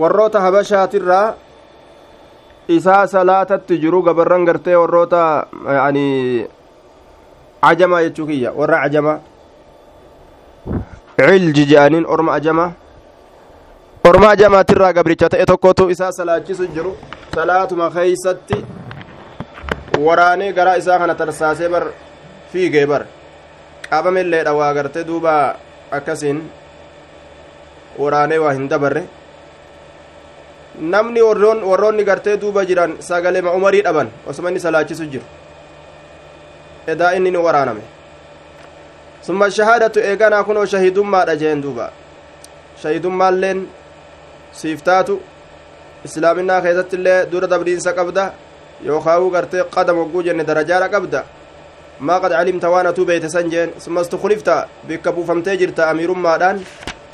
warroota habashaatirraa isaa salaatatti jiru gabarran gartee warroota yani cajamaa jechuu kiyya warra cajamaa cilji je'aniin orma ajamaa orma ajamaatirraa gabricha ta'e tokkotu isaa salaachisu jiru salaatuma keeysatti waraanee garaa isaa kana tarsaasee bar fiigee bar qabamelleedha waa gartee duuba akkasiin waraanee waa hin dabarre namni warroonni gartee duuba jiran sagalema umarii dhaban osuma inni salaachisu jiru edaa inni ni waraaname summa shahaadatu eeganaa kunoo shahidummaadha jeen duuba shahidummaalleen siif taatu islaaminaa keessatti illee dura dabriinsa qabda yookaawuu gartee qadam hogguu jenne darajaadha qabda maa qad calimta waan atuu beeyte san jeen summa istuklifta bikka buufamtee jirta amiirummaadhaan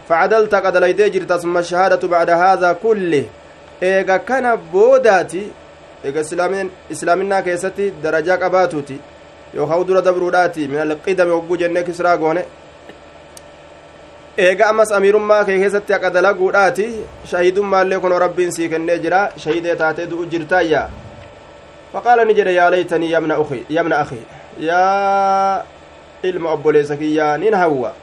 facadalta qadalaydee jirta summa shahaadatu bacda haadhaa kulli eega kana boodaati eega islaaminaa keessatti darajaa qabaatuuti yookaan dura dabruudhaati min alqidame hogguu jennee kisraa goone eega ammas amiirummaa kee keessatti haqa dalaguudhaati shahidummaallee kun rabbiin sii kennee jira shahidee taatee du'u jirtaayya faqaala ni jedhe yaa laytanii yabna akhi yaa ilma obboleessa kiyyaa nin hawwa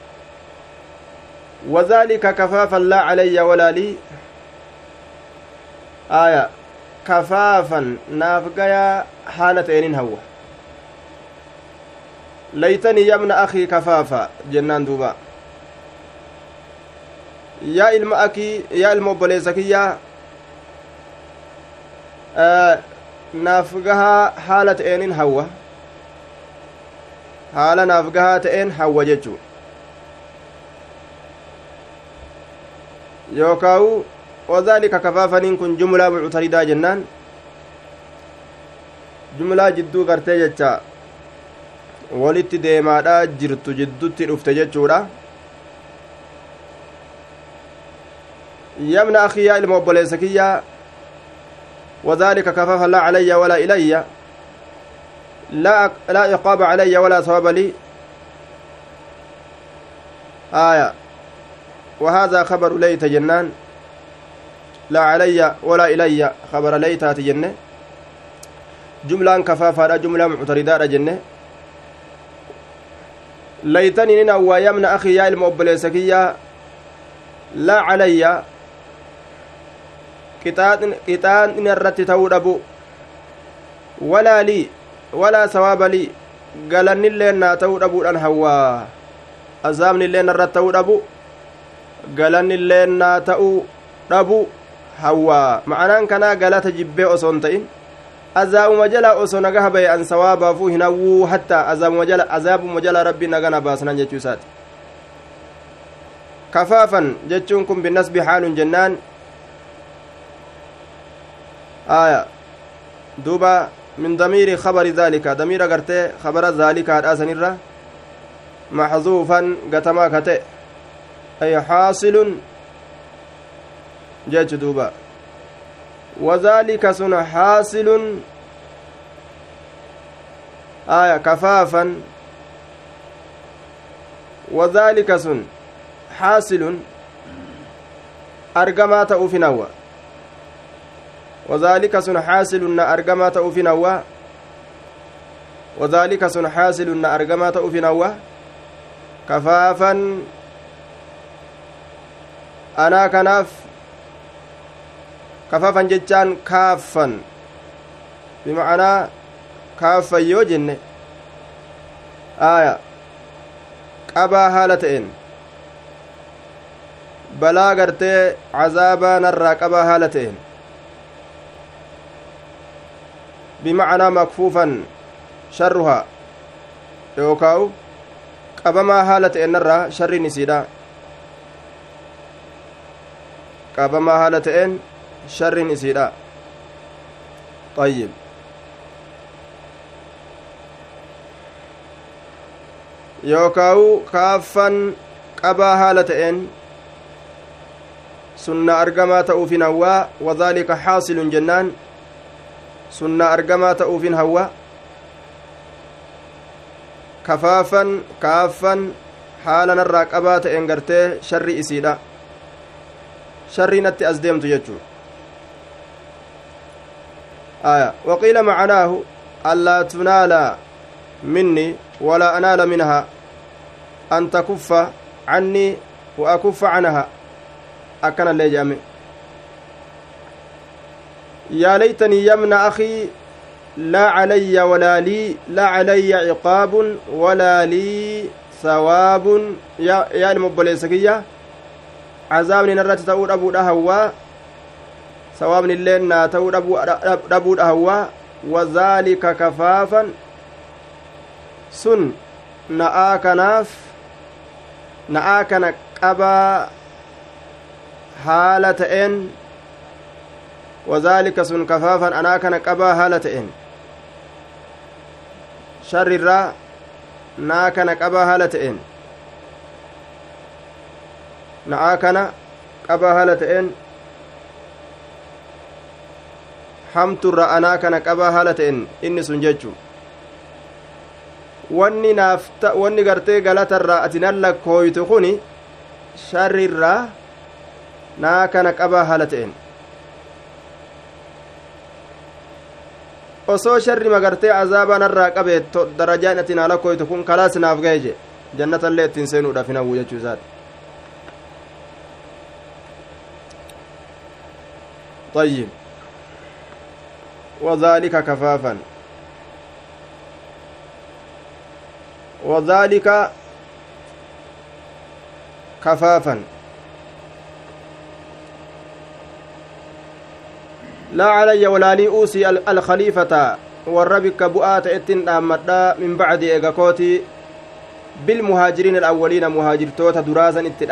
وذلك كفافا لا علي ولا كفافا نافقيا حالة إنين هو ليتني يا ابن أخي كفافا جنان دوبا yaa ilma akii yaa ilma obboleessa kiyyaa naaf gahaa haala ta'eenin hawwa haala naaf gahaa ta'een hawwa jechuu yookaawu wadhaalika kafaafaniin kun jumlaa muctaridaa jennaan jumlaa jidduu gartee jecha walitti deemaadha jirtu jiddutti dhufte jechuudha يمن أخي يا إلما أبوليسكيا وذلك كفاف لا علي ولا إلي لا لا عقاب علي ولا ثواب لي آية وهذا خبر ليت جنان لا علي ولا إلي خبر ليت جنة جملة كفافة جملة معتردة جنة ليتني ننوى يمن أخي يا المؤبليسكية لا علي qixaan in irratti ta'uu dhabu walaa lii walaa sawaaba lii galannilleen naa ta'uu dhabuudhaan hawwaa azaabnilleen irratti ta'uu dhabu galannilleen naa ta'uu dhabu hawwaa ma'anaan kanaa galata jibbee osoo hin ta'in azaabuma jala osoo nagaha baye an sawaabaafuu hin hawwuu hattaa azaabuma jala azaabuma jala rabbii nagana baasnan jechuu isaati kafaafan jechuun kun binnasbi haalun jennaan آية دوبا من ضمير خبر ذلك ضمير غرتي خبر ذلك هذا سنرة محذوفا قتما كتئ أي حاصل جج دوبا. وذلك سن حاصل آية كفافا. وذلك سن حاصل أرقما تأوفي نوى. وذلك سن حاصل أرجما تأوفي نوا وذلك سن حاصل أرجما تأوفي نوا كفافا. أنا كناف كفافا جتان كافا بمعنى كافا يوجن آية qabaa haala ta'een balaa gartee cazaabaa narraa qabaa haala ta'een بمعنى مكفوفا شرها يوكاو qabamaa haala ta'een irraa sharriin isiidha qabamaa haala ta'een sharriin isiidha طيب haala ta'een sunna argamaa ta'uufin hawwaa wadhaalika xaasilun jennaan sunna argamaa ta'uufin hawwa kafaafan kaaffan haala narraa qabaa ta'een gartee sharri isiidha sharriinatti as deemtu jechuu waqiila macanaahu allaa tunaala minni walaa anaala minhaa an takuffa cannii wa akuffa canaha akkana illee jedhame yaa laytanii yamna akii لا علي ولا لي لا علي عقاب ولا لي ثواب يا يا المبلسكية عذاب نرت تقول أبو دهوا ثواب اللين تقول أبو أبو دهوا وذلك كفافا سن نآ كناف نآ كنك أبا حالة وذلك سن كفافا أنا كنك أبا حالة إن sharrirraa naa kana qabaa haala ta'een. Na'aa kana qabaa haala ta'een. hamturra anaa kana qabaa haala ta'een inni sun jechuu wanni naaf wanni gartee galatarraa ati nan lakkooyte kun sharrirraa naa kana qabaa haala ta'een osoo sharri magartee azaabaa narraa qabeetto darajaan ati naa lakkooytu kun kalaas naaf gahe je jannatallee ittiin seenuudhaaf hin hawwu jechuu isaati طيب وذلك كفافا. وذلك كفافا. لا علي ولا لي أوصي الخليفة والربك بؤات إتن أمدا من بعد إيغاكوتي بالمهاجرين الأولين مهاجر توتا دراسا إتن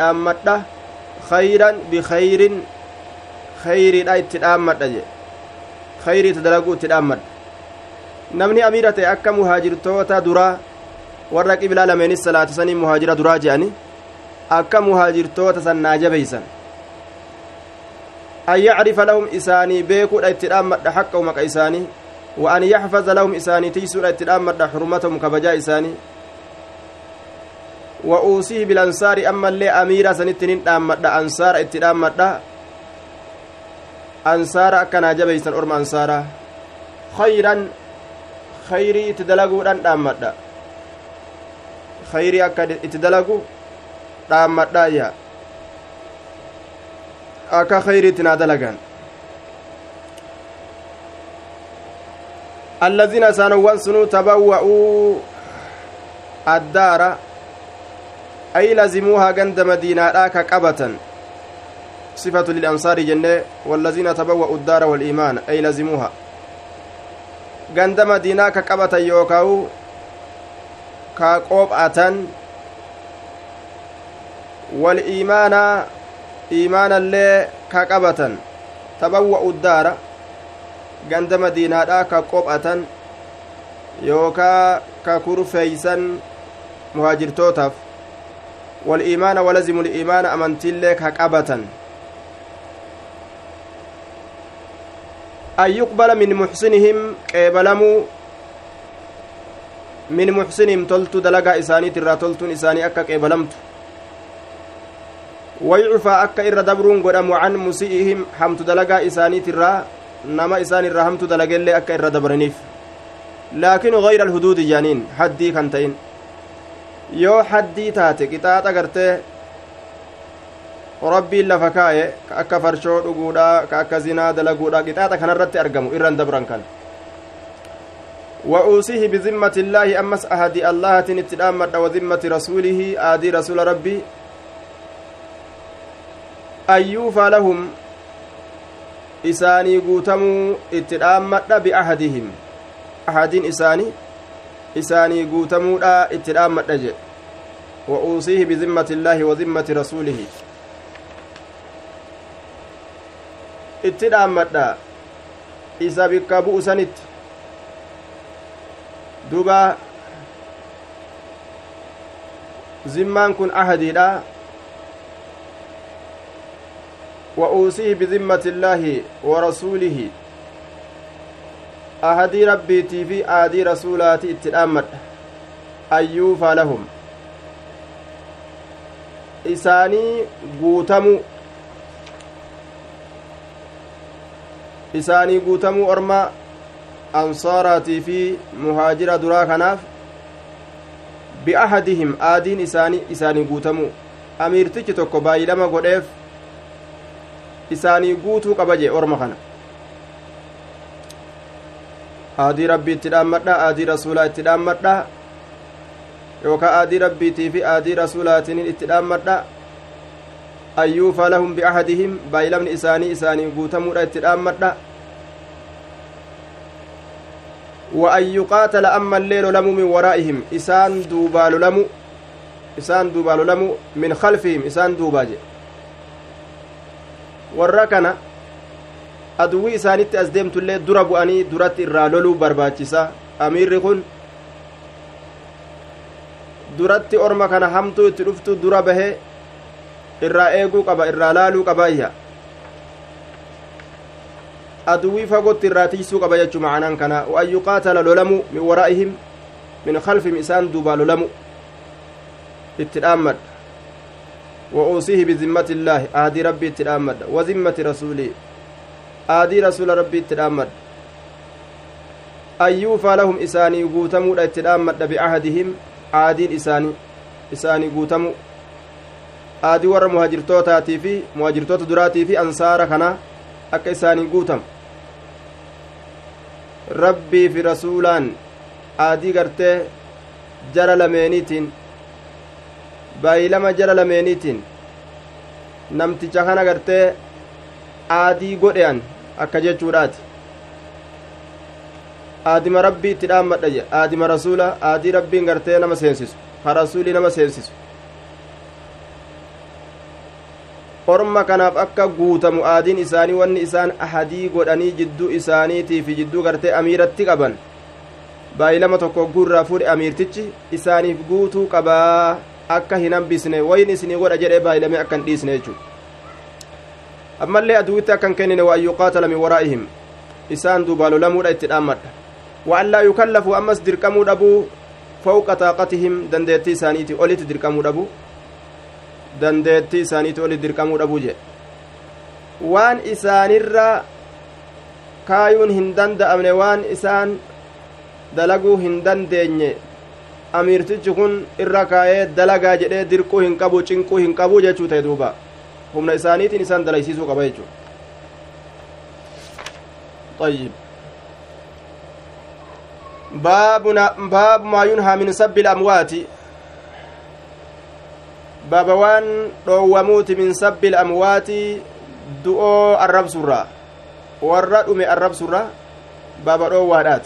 خيرا بخير خير إتن أمدا خير تدلقوا اتن أمدا namni amiira ta'e akka muhaajirtoota duraa warra qibilaa lameenis salaata sanii muhaajira duraa je'ani akka muhaajirtoota san naa jabeeysan an yacrifa lahum isaanii beekuudha itti dhaammadha haqqahu maqa isaanii wa an yaxfaza lahum isaanii tiysuudha itti dhaammadha xurmatahum kabajaa isaanii wa uusihi bilansaari ammallee amiira sanitti nin dhaammadha ansaara itti dhaammadha ansaara akkanaa jabeysan orma ansaara khayran khayrii itti dalaguudhan dhaammadha khayrii akka itti dalagu dhaammadhaayya akka khayriitti naa dalagan الذين سانوان سنو تبوأوا الدار أي لزموها جند مدينة كقبة صفة للأنصار جنة والذين تبوأوا الدار والإيمان أي لزموها جند مدينة كقبة يوكاو كقوبعة والإيمان iimaanallee ka qabatan tabawwa'u daara ganda madiinaadha ka qophatan yookaa ka kurfeeysan muhaajirtootaaf waliimaana walazimu liimaana amantiillee ka qabatan an yuqbala min muxsinihim qeebalamuu min muxsinihim toltu dalagaa isaaniitirraa toltuun isaanii akka qeebalamtu waycufaa akka irra dabruun godhamu can musi'ihim hamtu dalagaa isaaniitirraa nama isaan irraa hamtu dalagellee akka irra dabraniif laakin gayra alhuduudi jaaniin haddii kan ta'in yoo haddii taate qixaaxa gartee rabbiin lafa kaaye ka akka farshoo dhuguudha ka akka zinaa dalaguudha qixaaxa kanarratti argamu irran dabran kan وأوصيه بذمة الله أمس أهدي الله تنتدامد وذمة رسوله آدي رسول ربي ayyuufa lahum isaanii guutamuu itti dhaammadha biahadihim ahadiin isaanii isaanii guutamuudha itti dhaammadha jedhe wa uusiihi bizimmati illaahi wa zimmati rasuulihi itti dhaammadha isa bikka bu'usanitti duba zimmaan kun ahadiidha وأوصيه بذمة الله ورسوله أهدي ربيتي في آدي رسولاتي اتلامت أيوفى لهم isaanii guutamu isaanii guutamuu orma ansaaraatii fi muhaajira duraa kanaaf bi'ahadihim aadiin isaanii isaanii guutamuu amiirtichi tokko baay'ilama godheef isaanii guutuu qaba jee orma kana aadii rabbii itti dhaammadha aadii rasuulaa itti dhaammadha yookaa aadii rabbiitii fi aadii rasuulaatinin itti dhaammadha ayyuufa lahum bi'ahadihim baay'ilamni isaanii isaanii guutamuudha itti dhaammadha wa an yuqaatala amma illee lolamu min waraa'ihim isaan duubaa lolamu isaan duubaa lolamu min khalfihim isaan duubaa jedhe warra kana aduwwii isaanitti as deemtullee dura bu'anii duratti irraa loluu barbaachisa amiirri kun duratti orma kana hamtuu itti dhuftu dura bahee irraa eeguu qaba irraa laaluu qabaayya aduwwii fagootti irraa tiysuu qaba jechuu macanaan kana waan yuqaatala lolamu min waraa'ihim min khalfihim isaan duubaa lolamu itti dhaammadha wa uusiihi bizimmati illaahi aadii rabbii itti dhaammadha wa zimmati rasuulii aadii rasuula rabbii itti dhaammadha ayyuufaa lahum isaanii guutamuudha itti dhaammadha bi'ahadihim aadiin isaanii isaanii guutamu aadii warra muhajirtootaatii fi muhajirtoota duraatii fi ansaara kanaa akka isaanii guutamu rabbii fi rasuulaan aadii gartee jara lameeniitiin baay'ilama jara lameeniitiin namticha kana gartee aadii godhean akka jechuudhaati aadima rabbii itti dhaammadha aadima rasuula aadii rabbiin gartee nama seensisu ha rasuulii nama seensisu orma kanaaf akka guutamu aadiin isaanii wanni isaan ahadii godhanii jidduu isaaniitii fi jidduu gartee amiiratti qaban baay'ilama tokko gurraa fuudhe amiirtichi isaaniif guutuu qabaa akka hin hambisne wayin isinii godha jedhee baay'ilame akka hin dhiisne jechuudha ammallee aduwitti akka hin kennine waan yuqaatala min waraa'ihim isaan duubaa lolamuudha itti dhaammadha waan laa yukallafu ammas dirqamuu dhabuu fawqa taaqatihim dandeettii isaaniiti olitti dirqamuu dhabuu dandeettii isaaniiti olitti dirqamuu dhabuu jedhe waan isaanirra kaayuun hin danda'amne waan isaan dalaguu hin dandeenye amiirtichi kun irra kaayee dalagaa jedhee dirquu hin qabu cinquu hin qabu jechuu ta'e duuba humna isaaniitiin isaan dalaysiisuu qaba jechuu طيب باب باب ما ينهى من سب الأموات باب وان روموت من سب الأموات دؤو الرب سرة والرد من الرب سرة باب روادات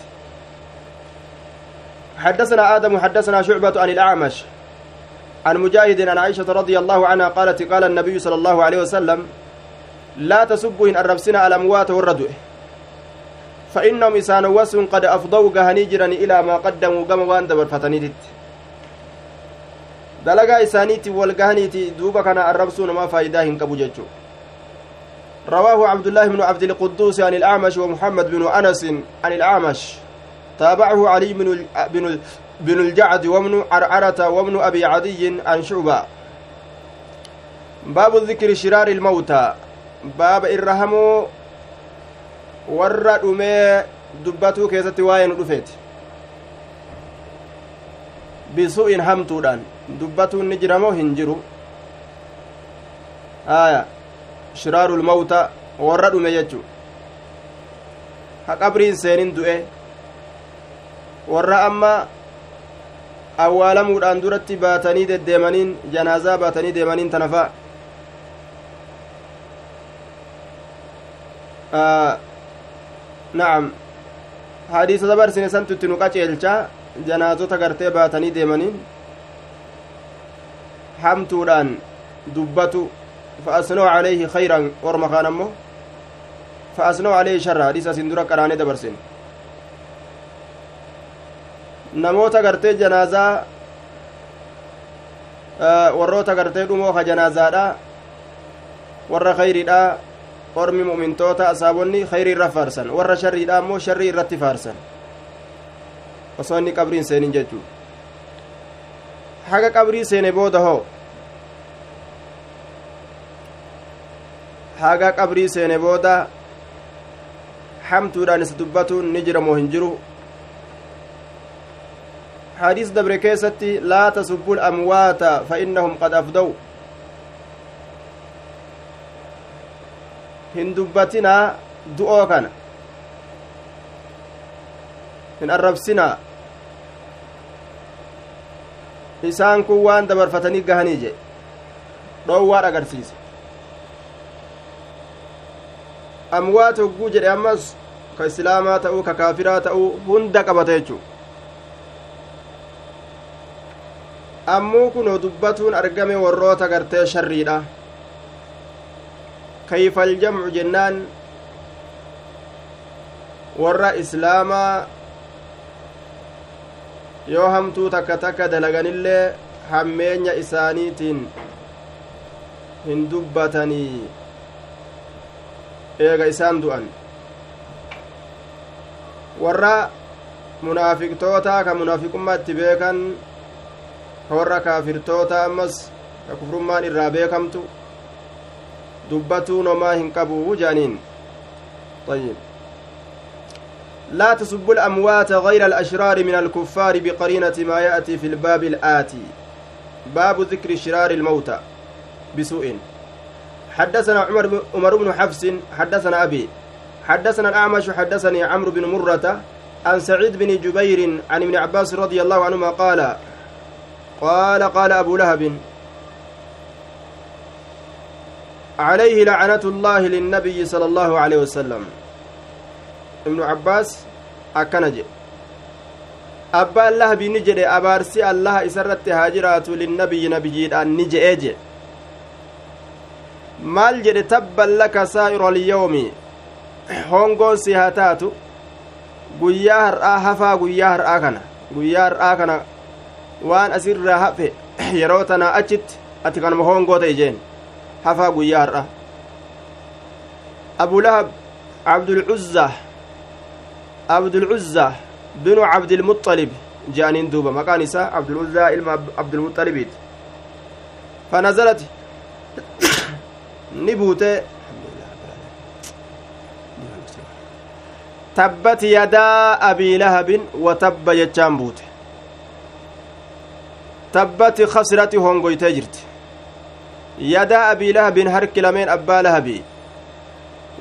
حدثنا آدم حدثنا شعبة عن الأعمش عن مجاهد عن عائشة رضي الله عنها قالت قال النبي صلى الله عليه وسلم لا تسبوا إن الربسنا الأموات والردوء فإنهم إسان وسن قد أفضوا جرا إلى ما قدموا قم وان دبر فتنيت دلقا إسانيتي والقهنيتي دوبا كان الربسون ما فايداه قبو ججو رواه عبد الله بن عبد القدوس عن الأعمش ومحمد بن أنس عن الأعمش تابعه علي بن بن بن الجعد وابن عرعرة وابن أبي عدي عن شعبة باب ذكر شرار الموتى باب الرحم dhumee dubbatuu keessatti waa'ee nu dhufeeti. Bisu'in hamtuudhaan. Dubbatuun ni jiramoo hin jiru. Aya shiraarul mawta warra dhume jechu ha qabriin seenin du'e warra amma awwaalamuudhaan duratti baatanii deddeemaniin janaazaa baatanii deemaniin tanafa na'am. Hadiisa dabarsine santu itti nu qaceelcha janaazota gartee baatanii deemaniin hamtuudhaan dubbatu فأثنوا عليه خيرا ورما كان أمه فأثنوا عليه شرا حديث سندورا قراني دبرسين namoota gartee janaazaa warroota gartee dhumoo ka janaazaadha warra khayriidha ormi mu'mintoota asaabonni khayrii irra faarsan warra sharriidha ammoo sharrii irratti faarsan osoo inni qabriin seenin jechuu haga qabrii seene booda hoo haga qabrii seene booda hamtuudhaan isa dubbatuun ni jira moo hin jiru كيستي لا تسبوا الأموات فإنهم قد أفدوا هندبتنا دعو كان hin arrabsinaa isaan kun waan dabarfatanii gahanii jedhe dhoowwaadh agarsiisa amwaat hogguu jedhe ammas ka islaamaa ta'uu ka kaafiraa ta'uu hunda qabata jechuu ammuu kunoo dubbatuun argame warroota gartee sharriidha kayfal jamcu jennaan warra islaamaa yoo hamtuu takka takka dalaganillee hammeenya isaaniitiin hin dubbatanii eega isaan du'an. Warra munaafiqtootaa ka munaafiqummaatti beekan warra kaafirtoota ammas ka kufrummaan irraa beekamtu dubbatuu nomaa hin qabu jaaniin. Ayyib لا تسبوا الأموات غير الأشرار من الكفار بقرينة ما يأتي في الباب الآتي. باب ذكر شرار الموتى. بسوء. حدثنا عمر عمر بن حفص حدثنا أبي حدثنا الأعمش حدثني عمرو بن مرة عن سعيد بن جبير عن ابن عباس رضي الله عنهما قال قال قال أبو لهب عليه لعنة الله للنبي صلى الله عليه وسلم. Ibnu cabbaas akkana jedhe abbaan lahabii ni jedhe abaarsi allaha isarratti haa jiraatu linnabiyyi nabiyyiidhaan ni je'ee jedhe maal jedhe tabban laka saa'iru alyawmi hongoon si haa taatu guyyaa har'aa hafaa guyyaa har'aa kana guyyaa har'aa kana waan asirraa hafe yeroo tanaa achitti ati kanuma hongoo ta'e jeen hafaa guyyaa har'aa abulahab abdulcuzzaa عبد العزة بن عبد المطلب. جانين دوبا مكان إساء عبد العزة إلما عبد المطلب. فنزلت نبوت. تبت يدا أبي لهب وتب يجان بوت. تبت خسرت هونغوي تجرت. يدا أبي لهب هرك لمن أبا لهبي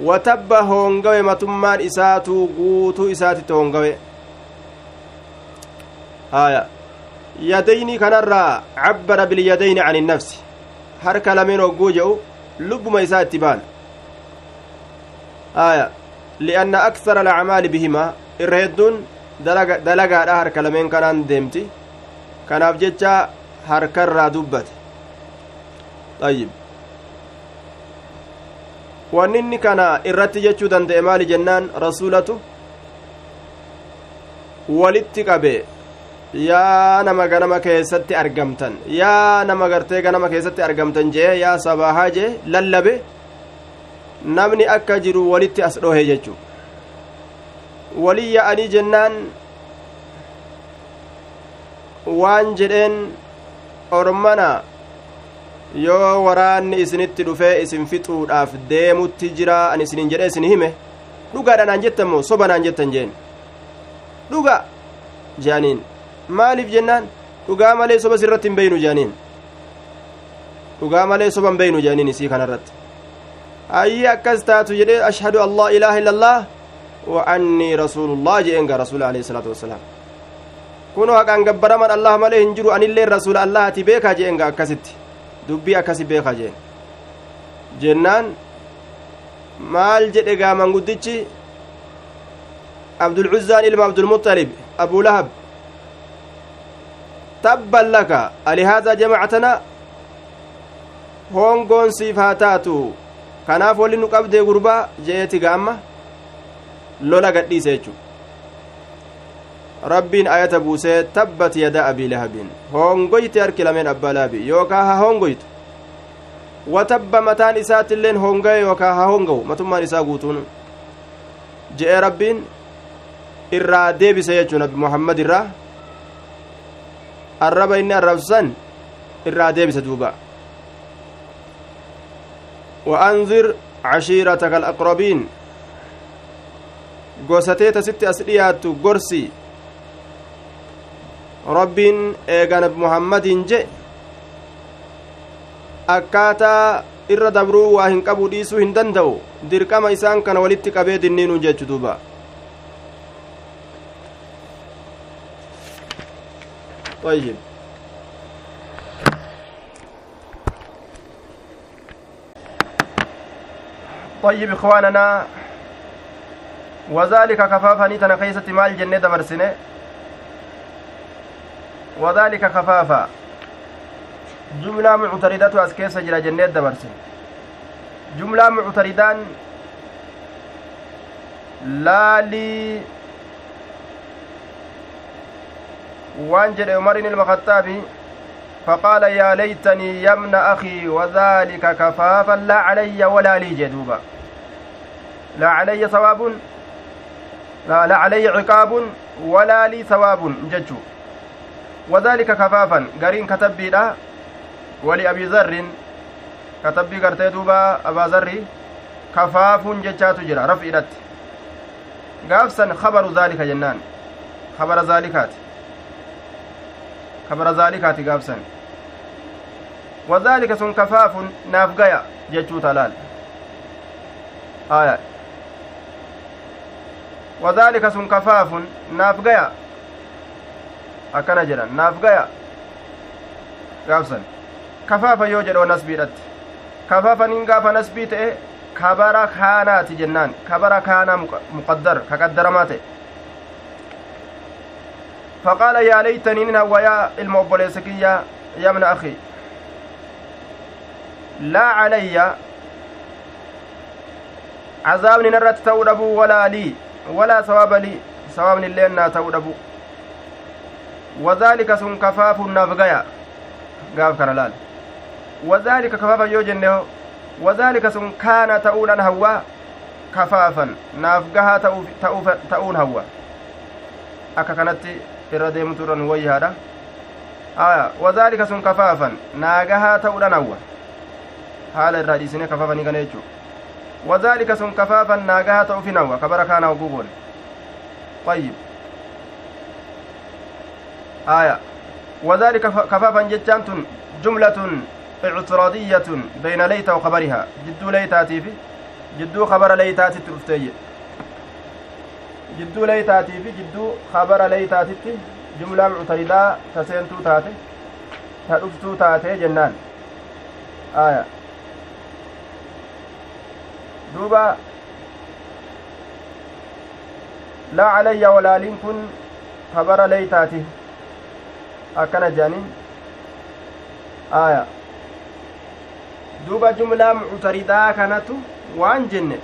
watabba hoongawe matummaan isaatuu guutuu isaatitti hoongawe haya yadayni kanarraa cabbara bilyadayni can innafsi harka lameen hogguu jedhu lubbuma isaa itti baana haya li'anna aksara alacmaali bihimaa irra hedduun dalagaadha harka lameen kanaan deemti kanaaf jecha harkarraa dubbate ayyib wanni inni kana irratti jechuu danda'e maali jennaan rasuulatu walitti qabe yaa nama ganama keessatti argamtan yaa nama gartee ganama keessatti argamtan jee yaa sabaahaa jee lallabe namni akka jiru walitti as dhohe jechuu walii yaa'anii jennaan waan jedheen ormana yoo waraanni isinitti dhufee isin fixuudhaaf deemutti jira an isinin jedhe isin hime dhugaadha naan jettan moo soba naan jettan jeen dhuga jeaniin maaliif jennaan dhugaa malee soba sirratti hin beynu jeaniin dhugaa malee soba hin beynu jeaniin isii kanarratti ayyi akkas taatu jedhe ashhadu an laa ilaaha illa allah wa annii rasuulullah jeen gaa rasuula alehi salaatu wassalaam kunoo haqaan gabbaraman allah malee hin jiru anilleen rasuula allahati beekaa jeen gaa akkasitti dubbii akkasi beeka jeen jennaan maal jedhe gaa manguddichi abdulcuzzaan ilma abdulmuxalib abuu lahab tabban laka alihaadaa jamactana hongoon siif haa taatu kanaaf wali nu qabdee gurbaa je'eeti gaamma lola gadhiise jechu rabbiin ayata buusee tabbat yada abii lahabin hongoyte harki lameen abbaa lahabi yookaa ha hongoytu watabba mataan isaatiilleen hongaye yookaa ha hongawu matummaan isaa guutuun je'e rabbiin irraa deebise jechuu nabi muhammad irraa arraba inni arrabsan irraa deebise duuba وأنذر عشيرتك الأقربين gosatee tasitti as dhiyaattu gorsi rabbiin eega nabi muhammadiin je akkaataa irra dabruu waa hin qabu dhiisuu hin danda'u dirqama isaan kana walitti qabee dinniinu jechu duuba طيب طيب إخواننا وذلك كفافا نيتنا كيسة مال جنة دبرسنة وذلك كفافا جملة معتردة أسكيسة جرى جنة دبرسنة جملة معتردان لا لي waan jedhe umar ilma khaxaabi فقال يا ليتني يا ابن أخي وذلك كفافا لا علي ولا لي جدوبا. لا علي ثواب لا, لا علي عقاب ولا لي ثواب ججو وذلك كفافا. قرين كتبي لا ولأبي ذر كتبي قرتي دوبا أبا ذر كفاف ججات جرا رفئت قافسا خبر ذلك جنان. خبر ذلكات. خبر ذلكات قافسا. وذلك سن كفاف نافقيا ججو تلال. آية. وذلك سن كفاف نافقيا akkana jedhan naaf gaya gaafsan kafaafa yoo jedhoo nasbiidhatti kafaafaniin gaafa nasbii ta'e kabara kaanaati jennaan kabara kaanaa muqaddar ka qaddaramaa ta'e فقال يا ليتني نها ويا الموبوليسكية يا ابن أخي لا علي عذاب نرت تودبو ولا لي ولا ثواب لي ثواب لنا تودبو وذلك سن كفاف نافقيا قاف كان لال وذلك كفافا يو جنه وذلك سن كان تؤون هوا كفافا نافقها تؤون هوا akka kanatti irra deemtu dhan wayyaadha aya wazaalika sun kafaafan naagahaa ta'uudhan hawwa haala irraa dhiisine kafaafanii kana jechuu wazaalika sun kafaafan naagahaa ta'ufin hawwa kabara kaana hogugoon ayyib آية. وذلك كفافا جتان تن جملة اعتراضية بين ليت وخبرها. جدو ليتاتي في جدو خبر ليتاتي ترفتي جدو ليتاتي في جدو خبر ليتاتي جملة معترضة تسينتو تاتي تدفتو تاتي جنان. آية. دوبا لا علي ولا لنكن خبر ليتاتي. Akkana jedhaniin aya duuba jumlaa muctaridaa kanatu waan jenne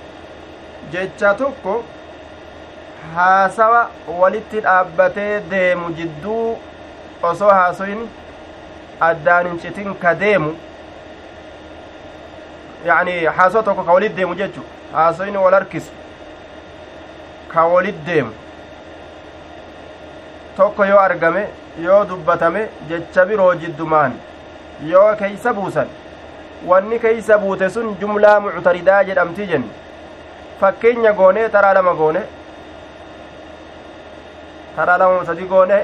jecha tokko haasawa walitti dhaabbatee deemu jidduu osoo haasoyin addaan hin citin ka deemu. Yani haasoo tokko ka walit deemu jechu haasoyin wal harkisu ka walit deemu. Tokko yoo argame yoo dubbatame jecha biroo jiddumaan yoo keeysa buusan wanni keeysa buute sun jumlaa muctaridaa jedhamti jenni fakkeenya goone taraa lama goone taraa lama sadi goone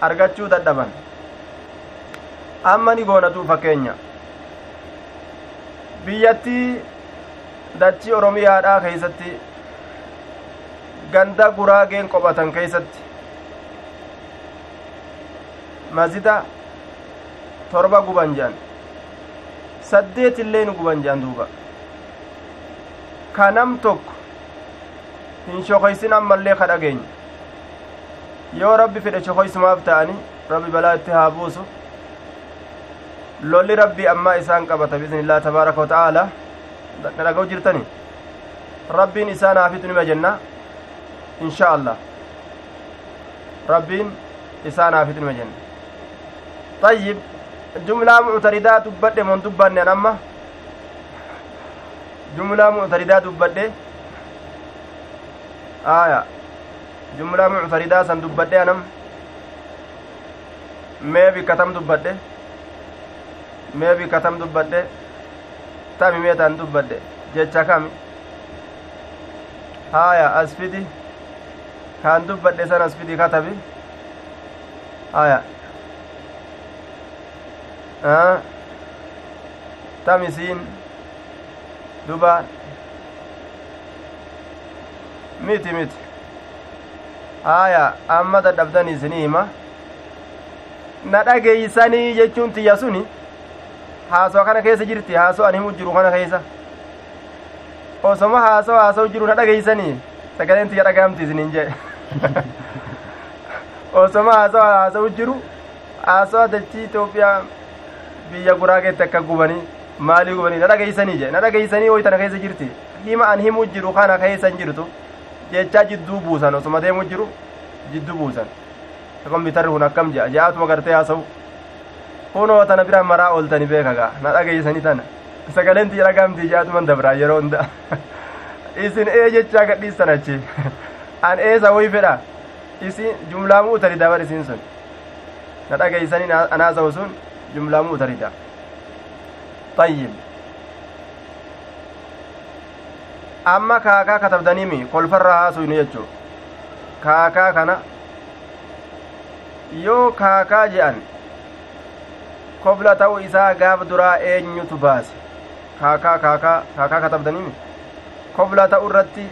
argachuu dadhaban. Amma ni goonatu fakkeenya. Biyyattii dachii oromiyaadhaa keeysatti ganda guraageen qophatan keeysatti mazida torba guban jean saddeet illee nu guban jean duuba. Ka nam tokko hin shokoysin ammallee ka dhageenya yoo rabbi fedhe shokoysumaaf ta'ani rabbi balaa itti haa buusu. Lolli rabbii ammaa isaan qabata biiznillaahi tabaaraka wata'aalaa na dhaga'u jirtani rabbiin isaan haafitu nima jenna? Inshaa allah. Rabbiin isaan haafitu nima jenna طيب جملة معتردة دبت من دبن أما جملة معتردة دبت آية جملة معتردة سن دبت أنم mee bikkatam dubbadhe mee bikkatam dubbadhe tami meetaan dubbadhe jecha kami haya asfidi kaan dubbadhe san asfidi katabi haya tam isiin duba miti miti haya amma dadhabdanii isinii hima na dhageeysanii jechuun tiyya suni haasoo kana keessa jirti haasoo ani himu jiru kana keessa osoma haasoo haasoo jiru na dhageeysanii sagaleen tiyya dhagaamti isiniin jee osoma haasoo haasoo jiru haasoo dachii Itoophiyaa biyya guraageetti akka gubanii maalii gubanii na dhageeysanii jee na dhageeysanii hoy keessa jirti hima an himu jiru kana keessa jirtu jechaa jidduu buusan osoma deemu jiru jidduu buusan kompiitarri kun akkam jea je'aatuma gartee haasa'u kunoo tana biraan maraa ooltani beeka gaa na dhageeysanii tana sagaleen tiyya dhagaamtii je'aatuman dabraa yeroo hunda isin ee jechaa gadhiistan achi an eesa woy fedha isin jumlaamuu utarida bar isin sun na dhageeysanii an haasa'u sun jumlaamuu utarida طيب amma kaakaa katabdaniimi kolfarraa haasuynu jechuu kaakaa kana yoo kaakaa je'an kobla ta'u isaa gaaf duraa eenyutu baase kaakaa kaakaa kaakaa katabdaniimi kobla ta'u irratti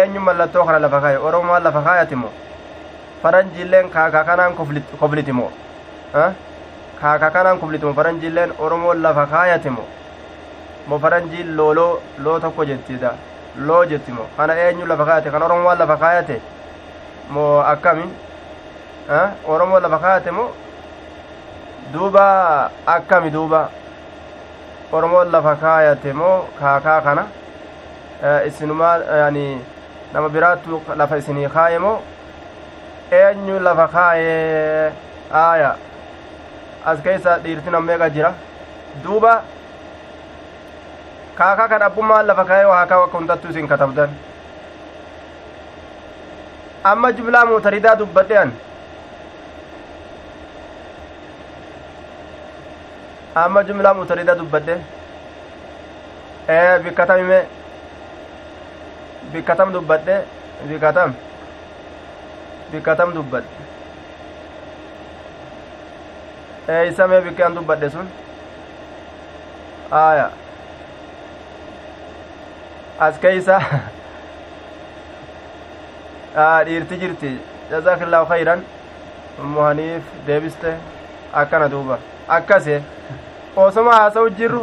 eenyu mallattoo kana lafa kaaye oromoon lafa kaayati moo faranjiilleen kaakaa kanaan kobliti moo kaakaa kanaan kobliti moo faranjiilleen oromoon lafa kaayati moo moo faranjiin looloo loo tokko jettida loo jetti moo kana eenyu lafa kaayate kan oromoon lafa kaayate moo akkami oromoo lafa kaayate moo duuba akkami duuba oromoon lafa kaayate moo kaakaa kana isinumaa yani nama biraattu lafa isinii kaaye moo eenyu lafa kaaye aaya as keessa dhiirti nammeeqa jira duuba kaakaa kan abbummaan lafa kaaye waa kaa akka hundattu isin katabdan amma jublaa muutaridaa dubbadhe an amma jumlaa mutarida dubbadhe ee bikkatam ime bikkatam dubbadhe bikkatam bikkatam dubbadhe ee isamee bikkean dubbadhe sun aya as keeysa dhiirti jirti jazakillaahu khayran ummuhaniif deebiste akkana duuba akkase osoma haasa'u jirru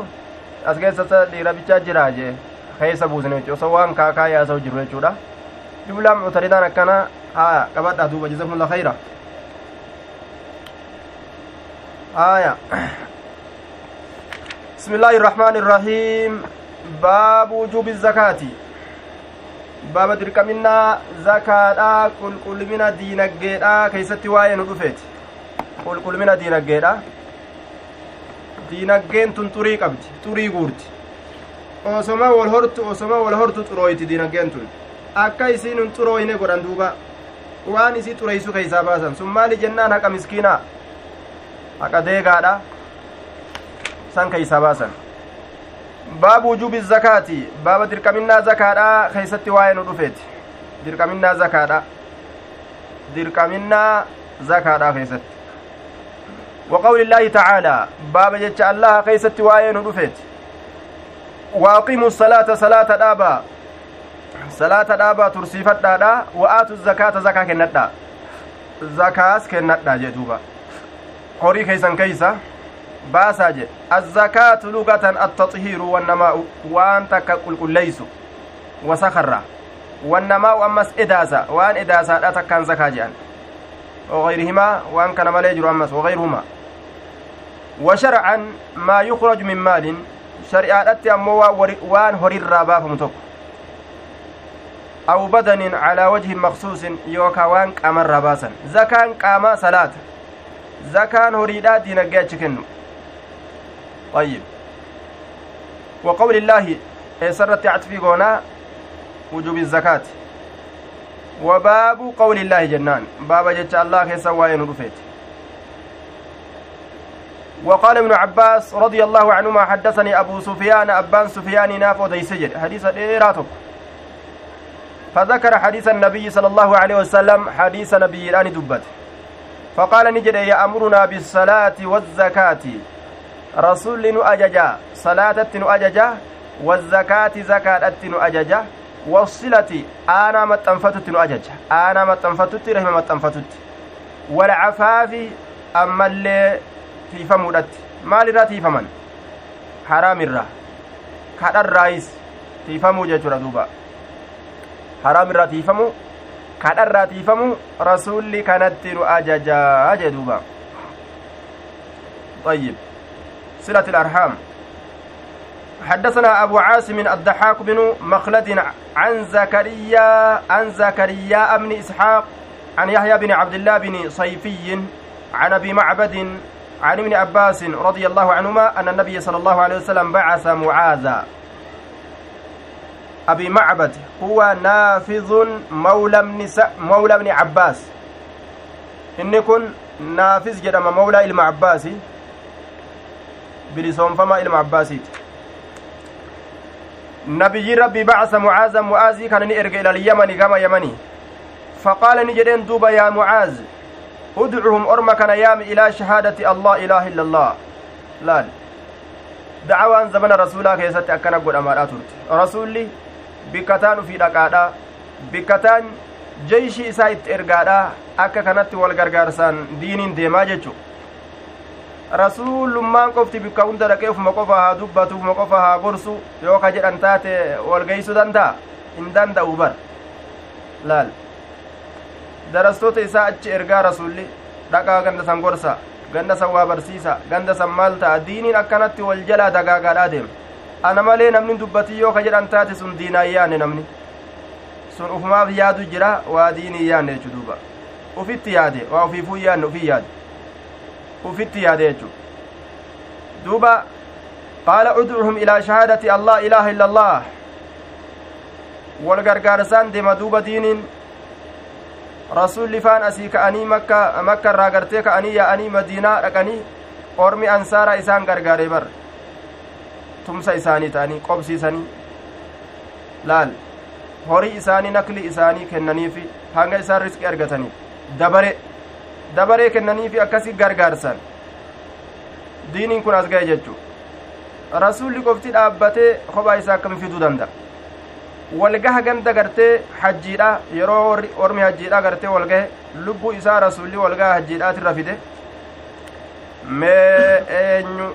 as keessasa dhiira bichaa jira jee keessa buusne jechuudha osoo waan kaakaa haasa'u jiru jechuudha jumlaan mutaridaan akkana haya qabadhaa duuba jazakumullah khayra haya بسم الله الرحمن الرحيم باب وجوب الزكاة باب دركمنا زكاة قل قل من دينك كيستي واين ودفت قل قل من دينك diinaggeen tun xurii qabdi xurii guurti osoma wal hortu osoma wal hortu xurooyti diinaggeen tun akka isiin hin xurooyne godhan duuba waan isii xureeysu keeysaa baasan sun maali jennaan haqa miskiinaa haqa deegaadha san keeysaa baasan baabu wujuubi zakaati baaba dirqaminnaa zakaadha keeysatti waa'ee nu dhufeeti dirqaminnaa zakaadha dirqaminnaa zakaadha keeysatti وقول الله تعالى باب جتش الله كيست واين رفت واقيموا الصلاة صلاة دابا صلاة دابا ترسيفت دادا وآتوا الزكاة زكاة كنتا زكاة كنتا جدوبا قري كيسا كيسا باسا جد الزكاة لغة التطهير والنماء وان تكا قل ليس وسخرة والنماء أمس إداسة وان إداسة لا تكان زكاة جان وغيرهما وان كان مالي أمس وغيرهما وشرعا ما يخرج من مال شريعة أمو وان هرير بافم تك أو بدن على وجه مخصوص يوكا وان قامر رباسا زكان قاما صلاة زكان هريدا دينجا كنو طيب. وقول الله سرت عطفي قونا؟ وجوب الزكاة. وباب قول الله جنان. باب جتش الله كيسا وين رفيت وقال ابن عباس رضي الله عنهما حدثني أبو سفيان أبان سفيان نافو ديسجد حديث ديراتك فذكر حديث النبي صلى الله عليه وسلم حديث نبي الآن دبت. فقال نجد يأمرنا بالصلاة والزكاة. رسول نؤججا صلاة نؤججا والزكاة زكاة نؤججا والصلة أنا متنفتت نؤجج أنا متنفتت رحمة متنفتت والعفاف أما اللي تيفمودت مال را تيفمن حرام الرا. كدر رايس تيفمو جچورا دوبا. حرام الرا تيفمو kadharraa tiifamu rasuulli kanatti nu ajajaa jee duuba طيب صلة الأرحام حدثنا أبو عاصم الضحاك بن مخلد عن زكريا عن زكريا بن إسحاق عن يحيى بن عبد الله بن صيفي عن أبي معبد عن ابن عباس رضي الله عنهما أن النبي صلى الله عليه وسلم بعث معاذا أبي معبد هو نافذ مولى ابن س... مولى ابن عباس. إني كن نافذ جدم مولى إلما عباسي. بلسون فما إلما عباسي. نبي ربي بعث معاذ معاذ كان نئرق إلى اليمن كما يمني. فقال نجدين دوبا يا معاذ ادعهم أرمك نيام إلى شهادة الله إله إلا الله. لا دعوان زمن رسولا كيست أكنا قد أمارات رسولي bikkataan ufii dhaqaadha. Bikkataan jeeshii isaa itti ergaadha. Akka kanatti wal gargaarsaan diiniin deemaa jechu rasuulummaan qofti bikka hunda dhaqee ufuma qofa haa dubbatu ufuma qofa haa gorsu yoo ka jedhan taate wal geeysuu danda'a? Hin danda'u bar laal. Darastoota isaa achi ergaa rasuulli dhaqaa ganda san gorsa ganda san waa barsiisa ganda san maal ta'a? Diiniin akkanatti wal jalaa dagaagaadhaa deema ana malee namni dubbatii yoo ka jedhan taate sun diinaa yaanne namni sun ufumaaf yaadu jira waa diinii yaanne jechu duuba ufitti yaade waa ufiifuu yaanne ufii yaade ufitti yaade jechu duuba qaala udcuhum ilaa shahaadati allah ilaaha illa allah wal gargaarsaan deema duuba diiniin rasulli faan asii ka'anii makka makka irraa gartee ka'anii yaa'anii madiinaa dhaqanii ormi ansaaraa isaan gargaare bar tumsa isaanii ta'anii qobsiisanii laal horii isaanii nakli isaanii kennaniifi hanga isaan riskii argataniif dabare dabaree kennaniifi akkasi gargaarsan. Diiniin kun as ga'e jechuu. Rasuulli qofti dhaabbatee kophaa isaa akkami fiduu danda'a? Walgaha ganda gartee hajjiidha yeroo ormi hajjiidha gartee walgahe lubbuu isaa rasuulli walgaha hajjiidhaatirra fide? Mee eenyu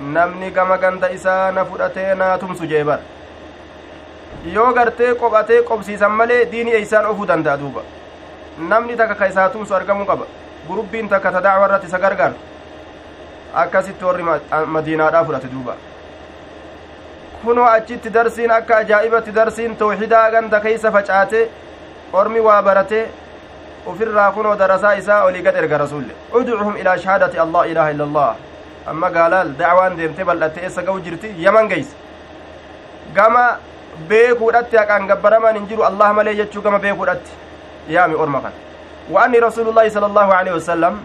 namni gama ganda isaa na fudhatee naa tumsu jee bar yoo gartee qophatee qobsiisan malee diini eeysaan ofuu danda'a duuba namni takka ka isaa tumsu argamuu qaba gurubbiin takka ta dacwa irratti isa gargaar akkasitti warri madiinaadhaa fudhate duuba kunoo achitti darsiin akka ajaa'ibatti darsiin tawxidaa ganda keeysa facaate ormi waa barate ufirraa kunoo darasaa isaa olii gad erga rasuulle udcuhum ilaa shahaadati allah ilaaha illa allah amma gaalaal dacwaan deemtee bal'atte eessa ga'u jirti? Yaman geeyse gama beekuudhatti haqaan gabbaramaan hin jiru. Allah malee jechuu gama beekuudhatti. Yaami orma kan wa anni rasuulullaahi sala allaahu aleyhi wasalam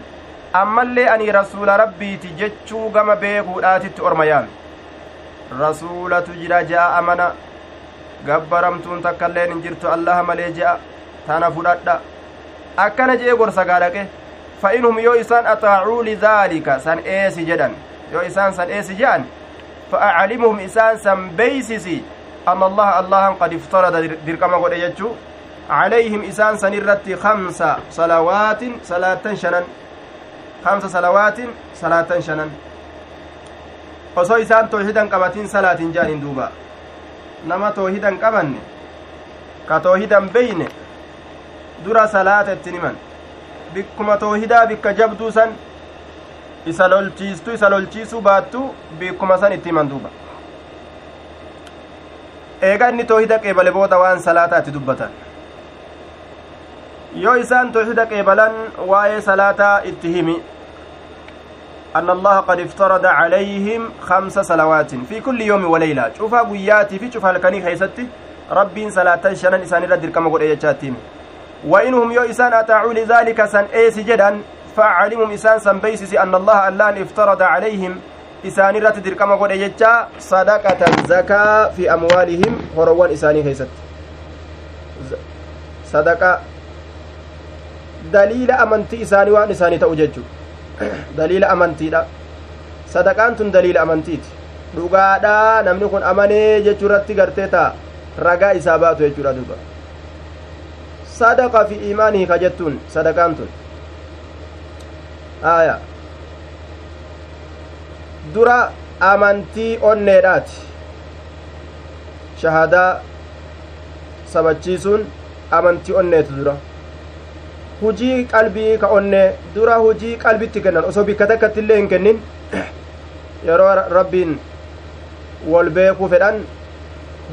ammallee ani rasuula rabbiiti jechuu gama beekuudhaatitti orma yaami rasuulatu jira je'a amana. Gabbaramtuun takkailleen hin jirtu. Allaha malee je'a tana fudhadha. Akkana je'e gorsa gaadhaqe فإنهم يو إسان أطاعوا لذلك. سن إيسي جدا. يو إسان سن إيسي جان. فأعلمهم إسان سن بيسسي أن الله الله قد افترض دركما قد يجو عليهم إسان سنرت خمس صلوات صلاة شنن. خمس صلوات صلاة شنن. osoo isaan toohidan qabatin salaatin jaanin duuba nama toohidan qabanne ka toohidan beyne dura bikkuma toohidaa bikka jabduu san isa lolchiistu isa lolchiisuu baattu bikkuma san itti himan duuba eega inni toohida qeebale booda waan salaataatti dubbatan yoo isaan toohida qeebalan waa'ee salaataa itti himi أن الله قد افترض عليهم خمس صلوات في كل يوم وليلة شوفها قياتي في شوفها الكني خيستي ربي صلاة شنن إسان ردر كما قد إيجاتين وإنهم يو إسان أتاعوا لذلك سن إيس جدا فعلمهم إسان سن بيسس أن الله ألان افترض عليهم إسان رت دركما قد يجا صدقة زكاة في أموالهم هروان إساني كيست sadaqaa daliila amantii isaanii waan isaanii ta'u jechu daliila amantiidha sadaqaan tun daliila amantiiti dhugaadhaa namni kun amanee jechuu irratti gartee ta'a ragaa isaa baatu jechuudha duba sadaqa fi iimaanihi ka jettuun sadaqaan tun aya dura amantii onneedhaati shahadaa sabachiisuun amantii onneetu dura hujii qalbii ka onnee dura hujii qalbitti kennan osoo bikka takkatti illee hin kennin yeroo rabbiin wol beekuu fedhan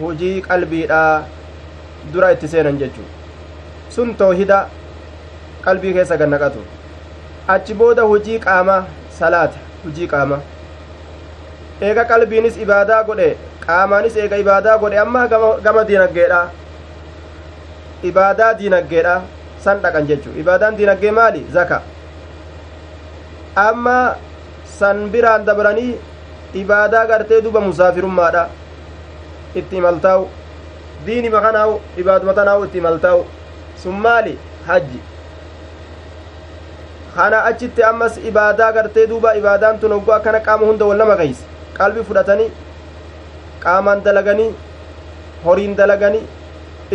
hujii qalbiidha dura itti seenan jechuu sun toohida qalbii keessa gannaqatu achi booda hujii qaama salaata hujii qaama eega qalbiinis ibaadaa godhe qaamaanis eega ibaadaa godhe amma gama diinaggeedha ibaadaa diinaggeedha san dhaqan jechuu ibaadaan diinaggee maali zaka amma san biraan dabranii ibaadaa gartee duba musaafirummaadha itti imaltaa'u diinima kanaawu ibaaduma tanaawu itti imaltaa'u sun maali hajji kana achitti ammas ibaadaa gartee duuba ibaadaan tun hogguu akkana qaama hunda wal nama keeyse qalbii fudhatanii qaamaan dalaganii horiin dalaganii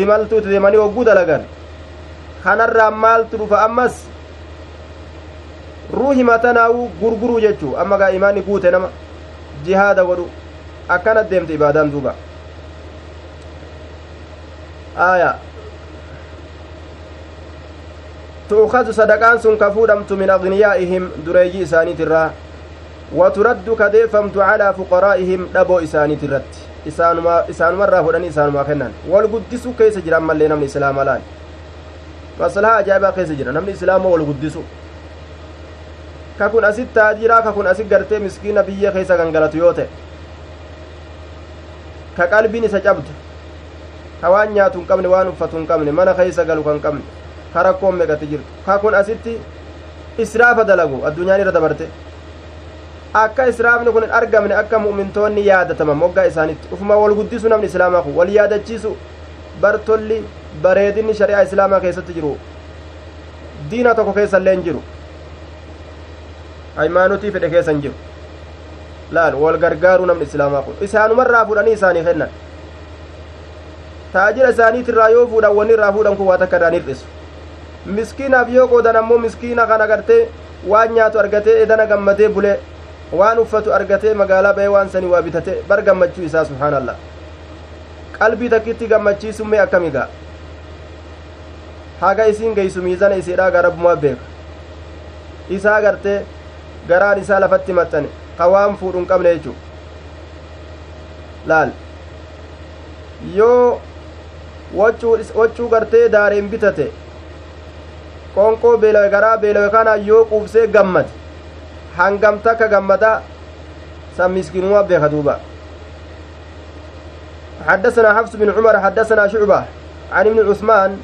imaltuuti deemanii hogguu dalagan kanarraa maaltu dhufa ammas ruuhi matanaa'uu gurguruu jechuu amma gaa imaanni guute nama jihaada godhu akkana deemte ibaadaan duuba aya tu'khadu sadaqaan sun ka fuudhamtu min agniyaa'ihim dureeyyii isaaniit irraa waturaddu ka deeffamtu calaa fuqaraa'ihim dhaboo isaaniit irratti isaanumarraa fudhanii isaanumaa kennan wal guddisu keessa jira ammallee namni islaama laal maslahaa ajaa'ibaa keessa jira namni islaama wal guddisu ka kun asit taajiraa ka kun asit gartee miskiina biyya keessa gangalatu yoo ta'e ka qalbiin isa cabdu ka waan nyaatu hin qabne waan uffatu hin qabne mana keessa galu kan qabne ka rakkoon meeqatti jirtu ka kun asitti israafa dalagu addunyaan irra dabarte akka israafni kun hin argamne akka mu'mintoonni yaadataman moggaa isaanitti ufuma wal guddisu namni islaamaa kun wal yaadachiisu bartolli bareedinni shari'aa islaamaa keessatti jiru diina tokko keessa illee hin jiru haymaanutii fedhe keessa hin jiru laal wal gargaaruu namni islaamaa kun isaanumarraa fudhanii isaanii kennan taajira isaaniitirraa yoo fuudhan wanni irraa fuudhan kun waa takka irraan hir'isu miskiinaaf yoo qoodan ammoo miskiina kana gartee waan nyaatu argatee edana gammadee bulee waan uffatu argatee magaalaa ba'ee waan sanii waa bitate bar gammachuu isaa subhaanallah. Qalbii takkitti gammachiisummee akkamigaa haga isiin geeysu miizana isiidhaa garabbumaa beeka isaa gartee garaan isaa lafatti maxxane ka waan fuudhu hin qabne jechuu. Laal. Yoo waccuu gartee daareen bitate qonqoo beelawe garaa beelawe kana yoo quubsee gammade. Hangam takka gammada san miskiinuma beeka duuba. حدثنا حفص بن عمر حدثنا شعبة عن ابن عثمان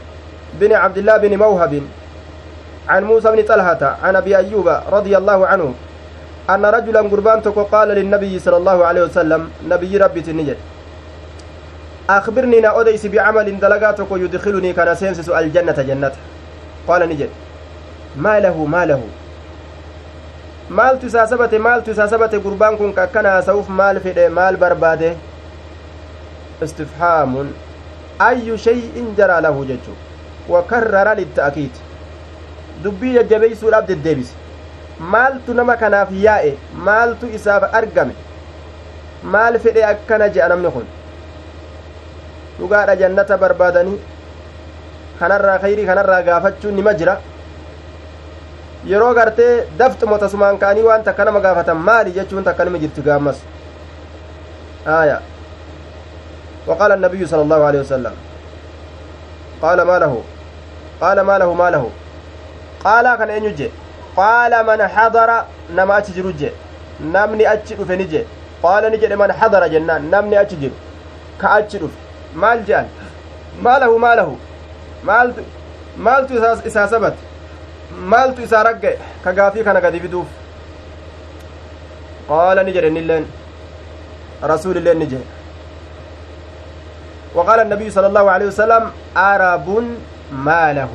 بن عبد الله بن موهب عن موسى بن طلحة عن أبي أيوب رضي الله عنه أن رجلا قربان قال للنبي صلى الله عليه وسلم نبي ربي تنجد أخبرني نا أديس بعمل دلقاتك يدخلني كان سينسس الجنة جنة نجد ما له ما له maaltu isaa sabate maaltu isaa sabate gurbaan kun akkana haasa'uuf maal fedhe maal barbaade istifhaamun ayyu shay'in jaraa lahu jechuu wakarrara litta'kiid dubbii jajjabeeysuudhaaf deddeebise maaltu nama kanaaf yaa'e maaltu isaaf argame maal fedhe akkana je'a namni kun dhugaadha jannata barbaadanii kanarraa kayrii kanarraa gaafachuun nima jira yeroo gartee dafxuma tasumaan ka'anii waan takka nama gaafatan maali jechuun takka nima jirti gaammas aya وقال النبي صلى الله عليه وسلم قال ما له قال ما له ما له قال كان أن قال من حضر نما أتجر جي نمني أتشر فنجي قال نجي من حضر جنان نمني أتجر كأتشر مال جان ما له ما له maaltu isaa sabate maaltu isaa ragge ka gaafii kana gadi fiduuf qaala ni jedhe innilleen rasuulilleen ni jedhe وقال النبي صلى الله عليه وسلم عرب ما له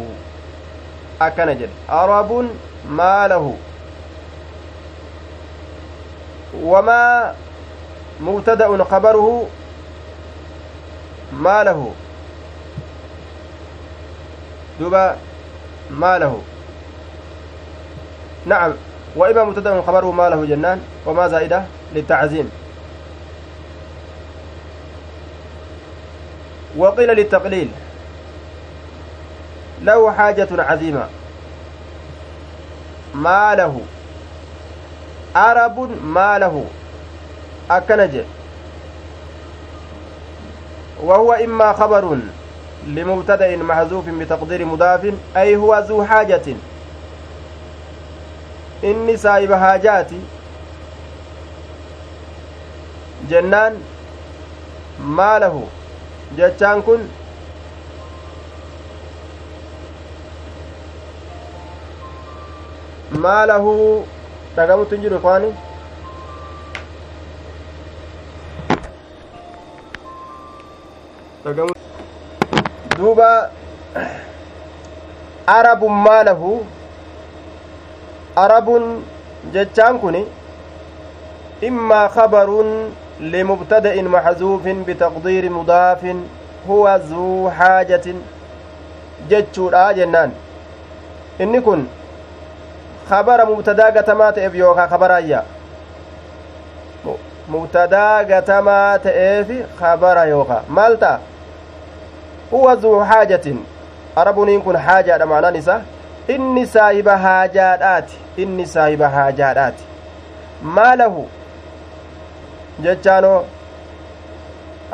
أكن جد عرب ما له وما مبتدأ خبره ما له دوبا ما له نعم وإما مبتدأ خبره ما له جنان وما زائدة للتعزيم. وقيل للتقليل له حاجة عظيمة. ما له عرب ما له أكنج. وهو إما خبر لمبتدأ محذوف بتقدير مضاف أي هو ذو حاجة إني سايب حاجاتي jennaan maa lahu jechaan kun maa lahu dhagamutti hin jiru ikwaani duuba arabun maa lahu arabun jechaan kun immaa kabaruun لمبتدأ محذوف بتقدير مضاف هو ذو حاجة جتشورا جنان inni kun kabara mubtadaa gatamaa ta'eef yookaa kabarayya mubtadaa gatamaa ta'eef kabara yookaa maal ta'a huwa zuu haajatin arabuniin kun haajaadha maanaan isa inni saahiba haajaadhaati inni saahiba haajaadhaati maalahu jechaanoo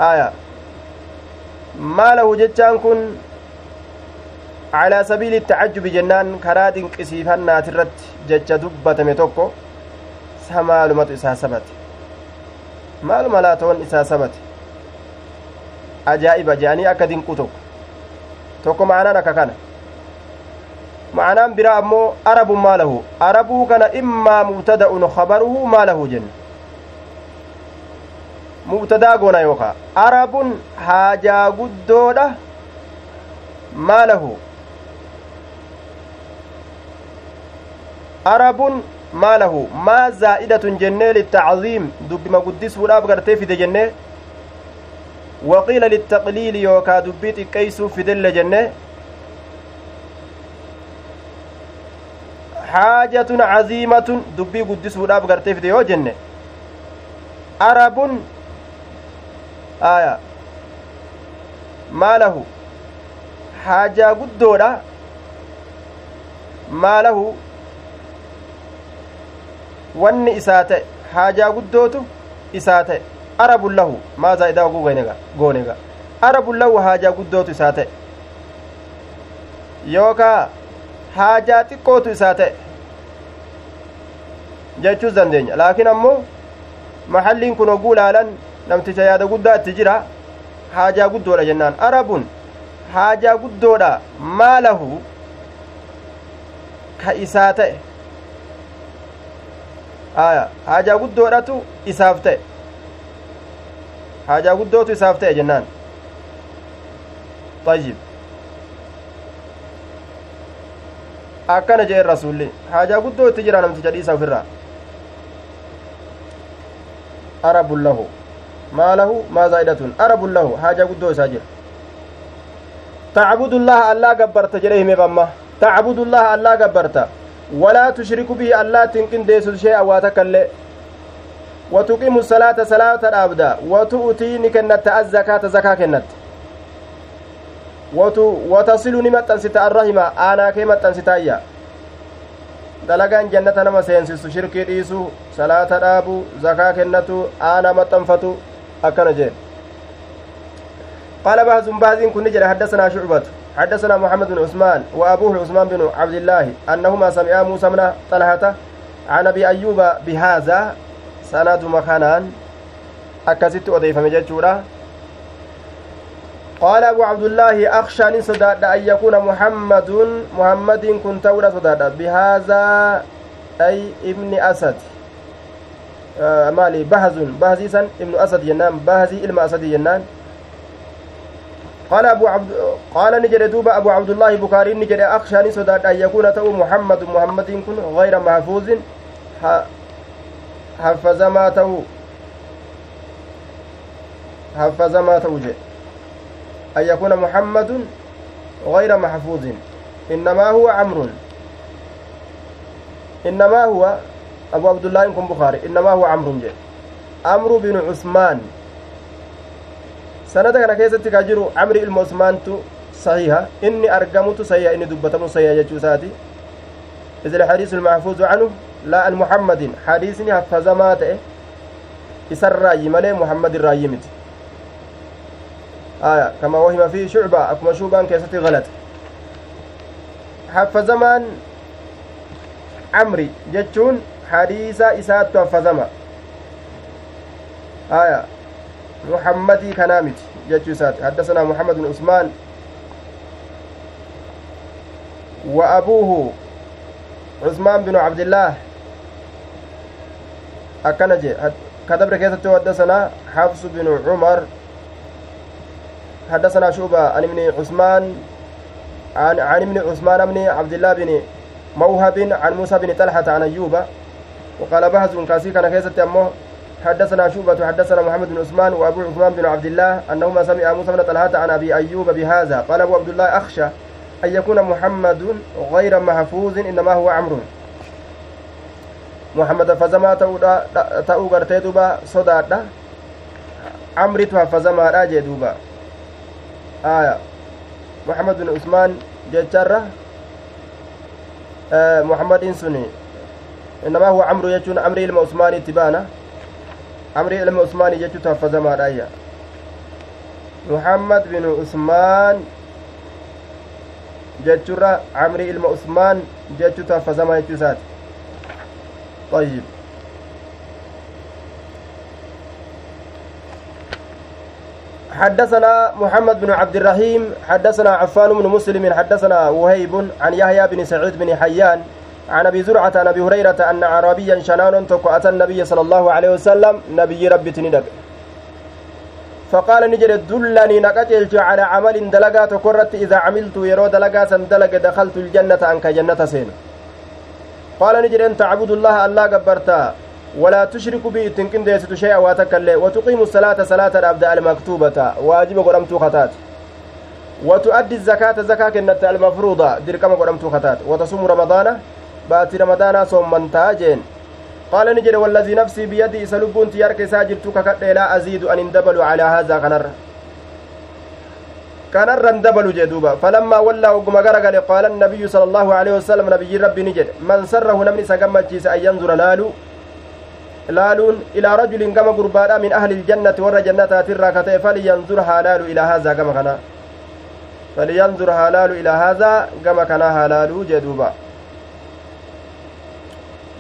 aya maalahu jechaan kun calaa sabiili tacajjubi jennaan karaa dinqisiifannaati irratti jecha dubbatame tokko sa maalumatu isaa sabate maaluma laatoon isaa sabate ajaa'iba je'anii akka dinqu tokko tokko ma'anaan akka kana ma'anaan biraa ammoo arabun maalahu arabuu kana immaa mubtada'un kabaruhu maalahu jenna mubtadaa goona yookaa arabun haajaa guddoodha maalahu arabun maalahu maa zaa'idatun jennee littacziim dubbima guddisuudhaaf gartee fide jennee waqiila littaqliili yookaa dubbii xiqqeeysuuf fidelle jenne haajatun caziimatun dubbii guddisuudhaaf gartee fide yoo jenne arabun aya maalahu haajaa guddoodha maalahu wanni isaa ta'e haajaa guddootu isaa ta'e arabun lahu maa zaa'idaa oguu goonega arabun lahu haajaa guddootu isaa ta'e yookaa haajaa xiqqootu isaa ta'e jechuus dandeenya laakiin ammoo maxalliin kun oguu laalan namticha yaada guddaa itti jira haajaa guddoodha jennaan arabun haajaa guddoodha maalahu ka isaa ta'e haajaa guddoodhatu isaaf ta'e guddootu isaaf ta'e jennaan طيب jeen rasulli haajaa guddoo itti jira namticha dhiisa ofirraa arabun lahu maa lahu maa zaa'idatun arabun lahu haajaa guddoo isaa jira tacbudullaha allaa gabbarta jedhe himeef amma tacbudullaha allaa gabbarta walaa tushriku bihi allaattiin qindeessu shee waa takkaillee watuqimu salaata salaata dhaabda watu'utii ni kennatta azzakaata zakaa kennatte watasilu ni maxxansita arrahima aanaa kee maxxansitaayya dalagaan jannata nama seensisu shirkii dhiisu salaata dhaabu zakaa kennatu aanaa maxxanfatu akkana jeen قال بهز بهز كن جرى حدثنا شعبة حدثنا محمد بن عثمان وأبوه عثمان بن عبد الله أنهما سمعا موسى من طلحة عن أبي أيوب بهذا سند مخانان أكست أضيف مججورا قال أبو عبد الله أخشى صداد أن يكون محمد محمد كنت أولى صداد بهذا أي ابن أسد maali? Bahazun bahazii san ibnu asad jennaan bahazii ilma asadi jennaan. قال أبو عبد قال نجد دوبا أبو عبد الله بكاري نجد أخشى نسودات أن يكون تو محمد محمد كن غير محفوظ ما تو حفظ ما توجه أن يكون محمد غير محفوظ. إنما هو عمرو. إنما هو أبو عبد الله كن بخاري. إنما هو عمرو جي عمرو بن عثمان. kana keessatti ka jiru camri ilma usmaantu sahiha inni argamutu sahiha inni dubbatamu sahiha jechuu isaati إذ الحديث المحفوظ عنه لا المحمد حديثني حفظ ما تأه إسر رأي ملي محمد الراي مت آية كما وهم في شعبة أكما شوبان كيستي غلط. حفظ من عمري. جتشون حديثا إسات حفظ ما آية محمدي كنامت جتشوسات حدثنا محمد بن عثمان. وأبوه عثمان بن عبد الله. أكنجي كتبر كيسة حدثنا حفص بن عمر حدثنا شوبة عن ابن عثمان عن عن ابن عثمان بن عبد الله بن موهب عن موسى بن طلحة عن أيوب وقال بهز كاسي كان كيسة حدثنا شوبة حدثنا محمد بن عثمان وأبو عثمان بن عبد الله أنهما سمع موسى بن طلحة عن أبي أيوب بهذا قال أبو عبد الله أخشى أن يكون محمد غير محفوظ إنما هو عمرو محمد فزما ta'uu gartee duba sodaadha camritu hafazamaadha jee duuba aya muhammad bin usmaan jecharra muhammadin suni innamaa huwa camru jechuun amri ilma usmaaniitti baana amrii ilma usmaanii jechuutu haffazamaadhaayya muhammad bin usmaan jechurra amrii ilma usmaan jechuutu haffazamaa jechuu isaati طيب. حدثنا محمد بن عبد الرحيم حدثنا عفان بن مسلم حدثنا وهيب عن يحيى بن سعيد بن حيان عن أبي زرعة عن أبي هريرة أن عربيا شنان تكو أتى النبي صلى الله عليه وسلم نبي ربي تندق فقال نجد دلني نقتلت على عمل دلقا تكرت إذا عملت يرو دلقا سندلق دخلت الجنة أنك جنة سين قال نجد أن تعبد الله الله قبرتا ولا تشرك به تنكن ديست شيئا واتكلي. وتقيم الصلاة صلاة الأبد المكتوبة. واجب قرمت خطات وتؤدي الزكاة زكاة كنت المفروضة. دركم قرمت خطات وتصوم رمضان. baatii ramadaanaa soommantaa jeen qaala ni jedhe wallazii nafsii biyadii isa lubbuun tiyarka isaa jirtu kakadhe laa aziidu an hin dabalu gale qaala annabiyyu sala allaahu aleyhi wasalam nabiyyiin rabbi ni jedhe man sarrahu namni isa gammachiise an yanzura laaluu laaluun ilaa rajulin gama gurbaadha min ahli iljannati warra jannataatirraa ka ta'e falyanzur haa laalu ilaa haazaa gama kanaa falyanzur haa laalu ilaa haazaa gama kanaa haa laaluu jee duuba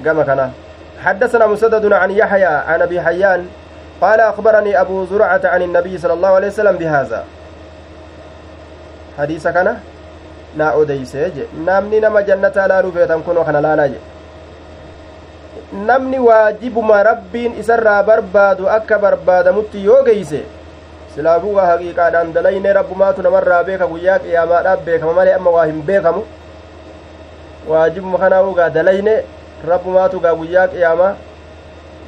كما كان حدثنا مسدد عن يحيى عن ابي حيان قال اخبرني ابو زرعه عن النبي صلى الله عليه وسلم بهذا حديث كان نا اوديسه نامني نما جنة لا رفيتم كنو كان لا لاجه namni waajibuma rabbiin isarraa barbaadu akka barbaadamutti yoo geeyse silaafuu waa haqiiqaadhaan dalayne rabbumaatu namarraa beeka guyyaa qiyaamaadhaaf beekama malee amma waa hin beekamu waajibuma kanaa ugaa dalayne rabbumaatu gaa guyyaa qiyaamaa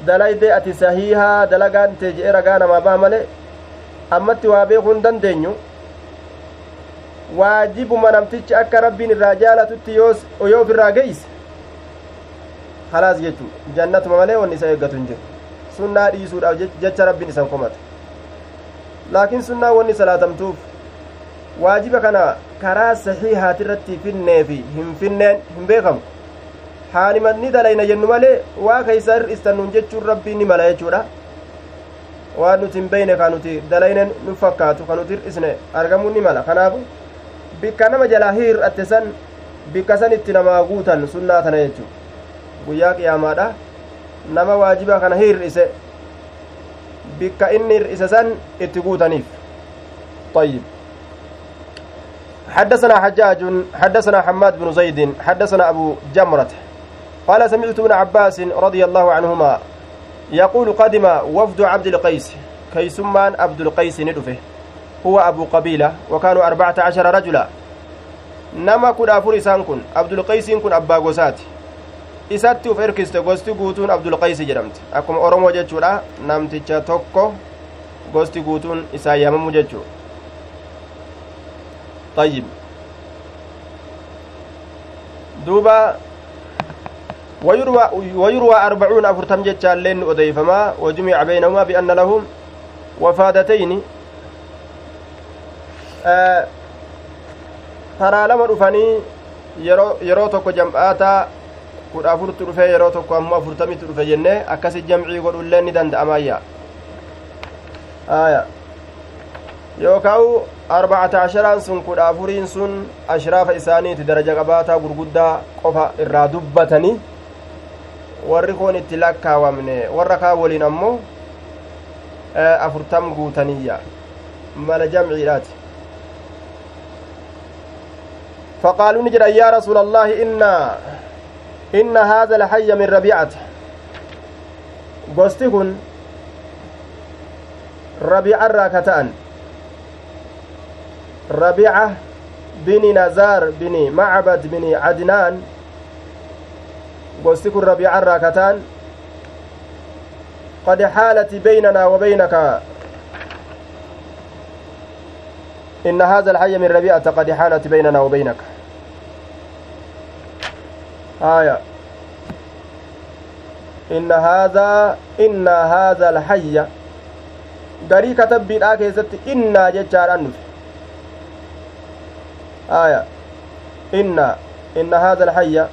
dalayde ati sahiihaa dalagaan tee je'e ragaa namaa baha male ammatti waa beekuu hin dandeenyu waajibuma namtichi akka rabbiin irraa jaalatutti yoo of irraa geeyse halaas jechuu jannatuma malee wanni isa eeggatu hin jiru sunnaa dhiisuudhaaf jecha rabbiin isan komata laakiin sunnaa wanni salaatamtuuf waajiba kana karaa sahiihaati irratti finnee fi hin finneen hin beekamu haanimanni dalayna jennu malee waa keeysa hir'istannuun jechuun rabbiin ni mala jechuudha waan nuti hin beyne ka nuti dalayne nu fakkaatu ka nuti hir'isne argamuun ni mala kanaafu bikka nama jalaa hir'atte san bikka san itti namaa guutan sunnaa tana jechuu guyyaa qiyaamaadha nama waajiba kana hir'ise bikka inni hir'ise san itti guutaniif طيب حدثنا حجاج حدثنا حماد بن زيد حدثنا أبو جمرة قال سمعت ابن عباس رضي الله عنهما يقول قدم وفد عبد القيس كيسمان عبد القيس ندفه huwa abuu qabiila wakaanuu arbacata cashara rajula nama kudha afur isaan kun abdulqaysiin kun abbaa gosaati isatti uf erkiste gosti guutuun abdulqaysi jedhamte akkuma oromoo jechuudha namticha tokko gosti guutuun isaa yaamamu jechuu طيب دوبا ويروى ويروى أربعون أفرتم جتشان لين أضيفما وجمع بينهما بأن لهم وفادتين آه taraa lama dhufanii yeroo tokko jam'aataa kudha afurtu dhufe yeroo tokko ammoo afurtamitti dhufe jenne akkasi jamcii godhullee ni danda'amayya aya yookaa'u arbacata asharaan sun kudha afuriin sun ashraafa isaaniiti daraja qabaataa gurguddaa qofa irraa dubbatanii warri kun itti lakkaawamne warra kaa waliin ammoo afurtam guutaniyya mala jamciidhaati فقالوا نجد يا رسول الله إن إن هذا الحي من ربيعة. قستكن ربيعة الراكتان ربيعة بن نزار بن معبد بن عدنان. قستكن ربيعة الراكتان قد حالت بيننا وبينك إن هذا الحي من ربيعة قد حالت بيننا وبينك آية إن هذا إن هذا الحي katabbiidhaa keessatti innaa jechaadhaan dhufe aya inna inna haadha alhayya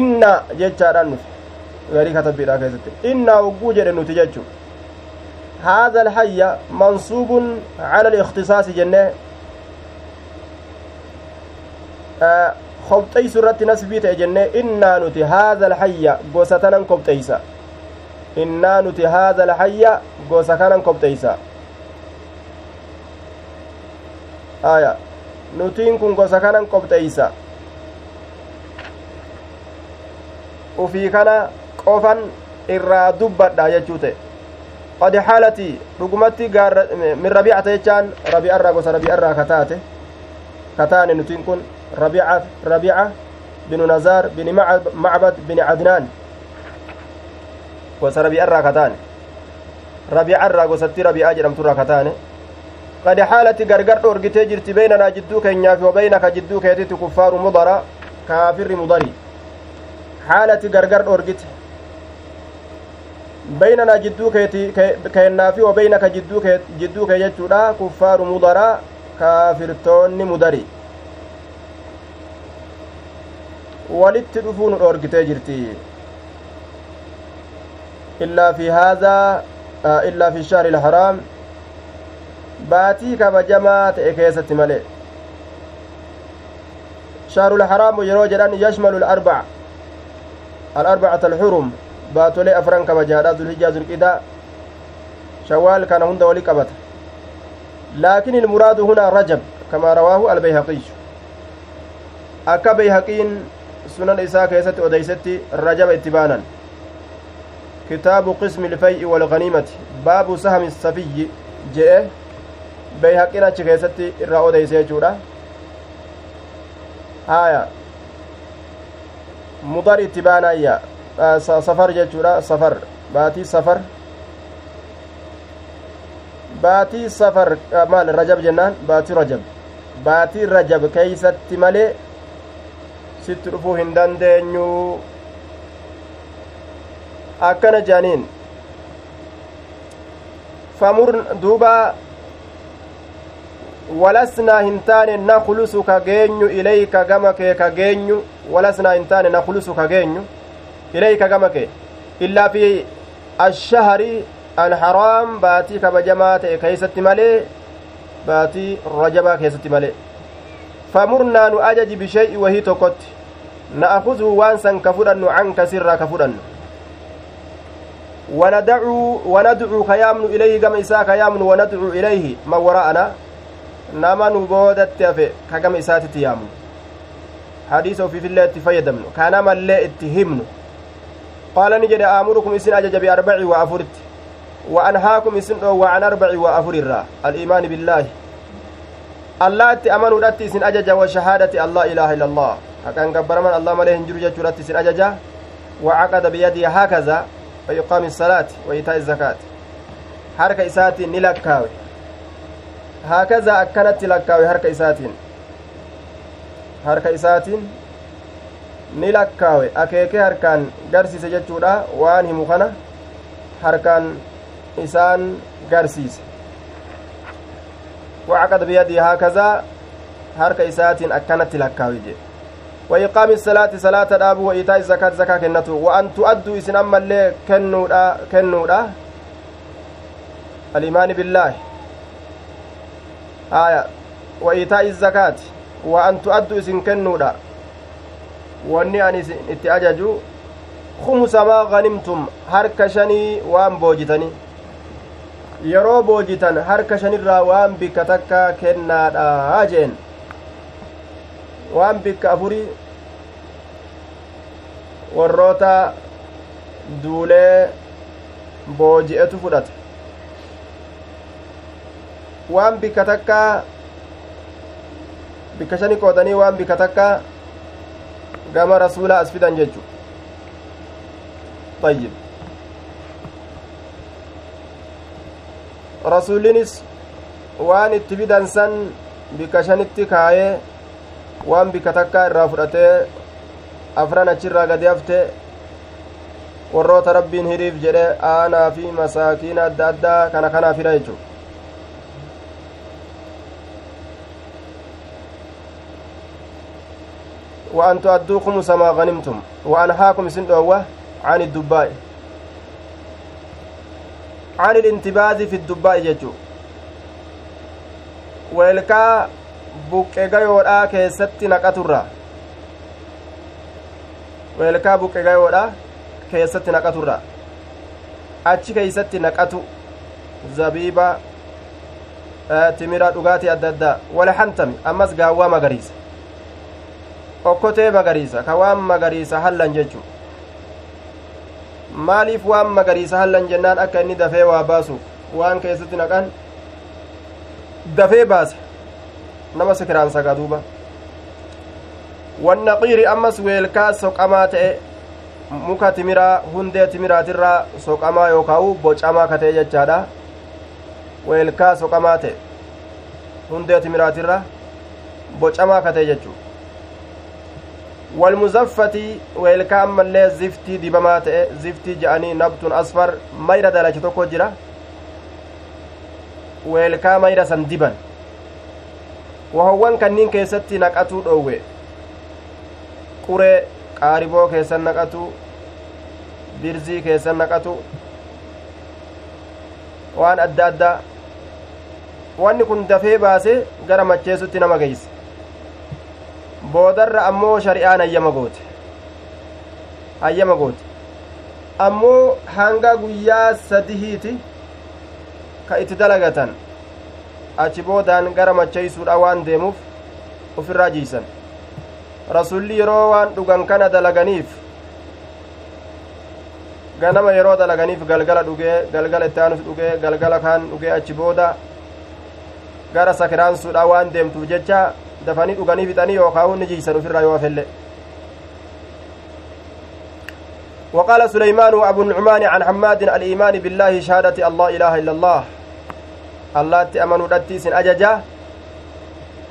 inna jechaadhaan dhufe garii katabbiidhaa keessatti innaa hogguu jedhe nuti jechuu هذا الحي منصوب على الاختصاص جنة. آه خبطيس رت نسبيت جنة. إنا نتي هذا الحي قوستنا خبطيسا إنا نتي هذا الحي قوستنا خبطيسا آية. nutiin kun gosa kanan qobxeeysa ufii kana qofan irraa dubbadha qad xaalati dhugumatti min rabiicata jechaan rabi'arraa gosa rabi'arraa kataate kataane nutiin kun rabiica binu nazaar bini macbad bini cadnaan gosa rabi'arraa kataane rabiicarraa gosatti rabi'aa jedhamturraa kataane qad xaalati gargar dhoorgitee jirti beynanaa jidduu keenyaafi wabeynaka jidduu keetitti kuffaaru mudara kaafirri mudari xaalati gargar dhoorgite keennaa fi wabeynaka jidduu kee jechuudha kuffaaru mudaraa kaafirtoonni mudari walitti dhufuu nu dhoorgitee jirti illaa fi haadhaa illaa fi shahri ilharaam baatii kabajamaa ta'e keessatti malee shahru ilharaamu yeroo jedhan yashmalu alarbac alarbacata alxurum baatolee afran kabajaadha zulhijjaa zulqidaa shawaal kana hunda wali qabata laakin ilmuraadu hunaa rajab kamaa rawaahu albayhaqiyu akka bayhaqiin sunan isaa keessatti odeysetti rajaba itti baanan kitaabu qismi ilfay'i walganiimati baabu sahami safiyyi je'e bayhaqiin achi keessatti irraa odeyse jechuudha haya mudar itti baanayya safar jechuudha safar baatii safar baatii safar maal rajab jennaan baatii rajab baatii rajab keeysatti malee sitti dhufuu hin dandeenyu akkana jaaniin famur duuba walasnaa hin taane naklusu ka geenyu ilayka gama kee ka geenyu walasnaa hin taane naklusu ka geenyu ilayka gama kee illaa fi ashahari alharaam baatii kabajamaa ta'e keeysatti malee baatii rajabaa keessatti malee famurnaa nu ajaji bishay'i wahii tokkotti na'khudhu waan san ka fudhannu canka sirraa ka fudhannu وندعو وندعو كيامن إليه كما إساء كيامن وندعو إليه ما وراءنا نما نبودت تفي كما إساء تيامن حديث في في الله تفيدمن كان ما اللي اتهمن قال نجد آمركم إسن أجج بأربع وأفرت وأنهاكم إسن وعن أربع وأفر الرا الإيمان بالله. الله أتي أمنوا رتي إسن أججا وشهادة الله إله إلا الله. أكان قبر من الله مليه انجرو جتشو رتي إسن أججا وعقد بيده هكذا ويقام الصلاة وإيتاء الزكاة. حركة إساتي نلكاوي. هكذا أكنت لكاوي حركة إساتين harka isaatiin ni lakkaawe akeekee harkaan garsiise jechuudha waan himu kana harkaan isaan garsiise wacaqad biyadii haakazaa harka isaatiin akkanatti lakkaawe jedhe وإقام الصلاة صلاة داب وإيتاء الزكاة زكاة كنتو وأن تؤدوا إسن أما اللي كنودا كنودا الإيمان بالله آية وإيتاء الزكاة وأن تؤدوا إسن كنودا wanni ani itti ajaju khumusa maa ganimtum harka shanii waan boojitanii yeroo boojitan harka shanirraa waan bikka takka kennaadha jeen waan bikka afurii warroota duulee booji'etu fudhate waan bikka takka bikka shani qoodanii waan bikka takka gama rasuulaa as fidan jechu ayyib rasuulinis waan itti fidan san bikka shanitti kaayee waan bikka takkaa irraa fudhatee afran achirraa gadi hafte warroota rabbiin hiriif jedhe aanaa fi masaakiina adda addaa kana وأن تؤدوا خمس ما غنمتم وأنهاكم سندوة عن الدباء عن الانتباذ في الدباء weelkaa buqqe gayoodhaa keessatti naqaturra weelkaa buqqe gayoodhaa keessatti naqaturra achi keeysatti naqatu zabiiba timira dhugaatii adda addaa wala hantami ammas gaawwaa magariisa okkotee magariisa ka waan magariisa hallan jechu maaliif waan magariisa hallan jennaan akka inni dafee waa baasuuf waan keessatti naqan dafee baase nama sikiraan sagaa duuba wannaqiiri ammas weelkaa soqamaa ta'e muka timiraa hundee timiraatirraa soqamaa yookaa'u bocamaa ka ta'e jechaadha weelkaa soqamaa ta'e hundee timiraatirra bocamaa ka ta'e jechuu ziftii je'anii nabtun asfar mayra dalache tokko jira weelkaa mayra san diban wahowwan kanniin keessatti naqatuu dhoowwe quree qaariboo keessan naqatu birzii keessan naqatu waan adda addaa wanni kun dafee baase gara macheessutti nama geeyse boodarra ammoo shari'aan hayyama goote hayyama goote ammoo hanga guyyaa sadihiiti ka itti dalagatan achi boodaan gara macheeysuudha waan deemuuf ufirraa jiisan rasulli yeroo waan dhugan kana dalaganiif ganama yeroo dalaganiif galgala dhugee galgala itti aanus dhugee galgala kaan dhugee achi booda gara sakiraansuudha waan deemtuuf jecha dafanii dhuganii fixanii yookaa hunni jiisan ufirraa yoo hafelle وقال سليمان أبو النعمان عن حماد الإيمان بالله شهادة الله إله إلا الله. الله تأمنوا دتيس أججا.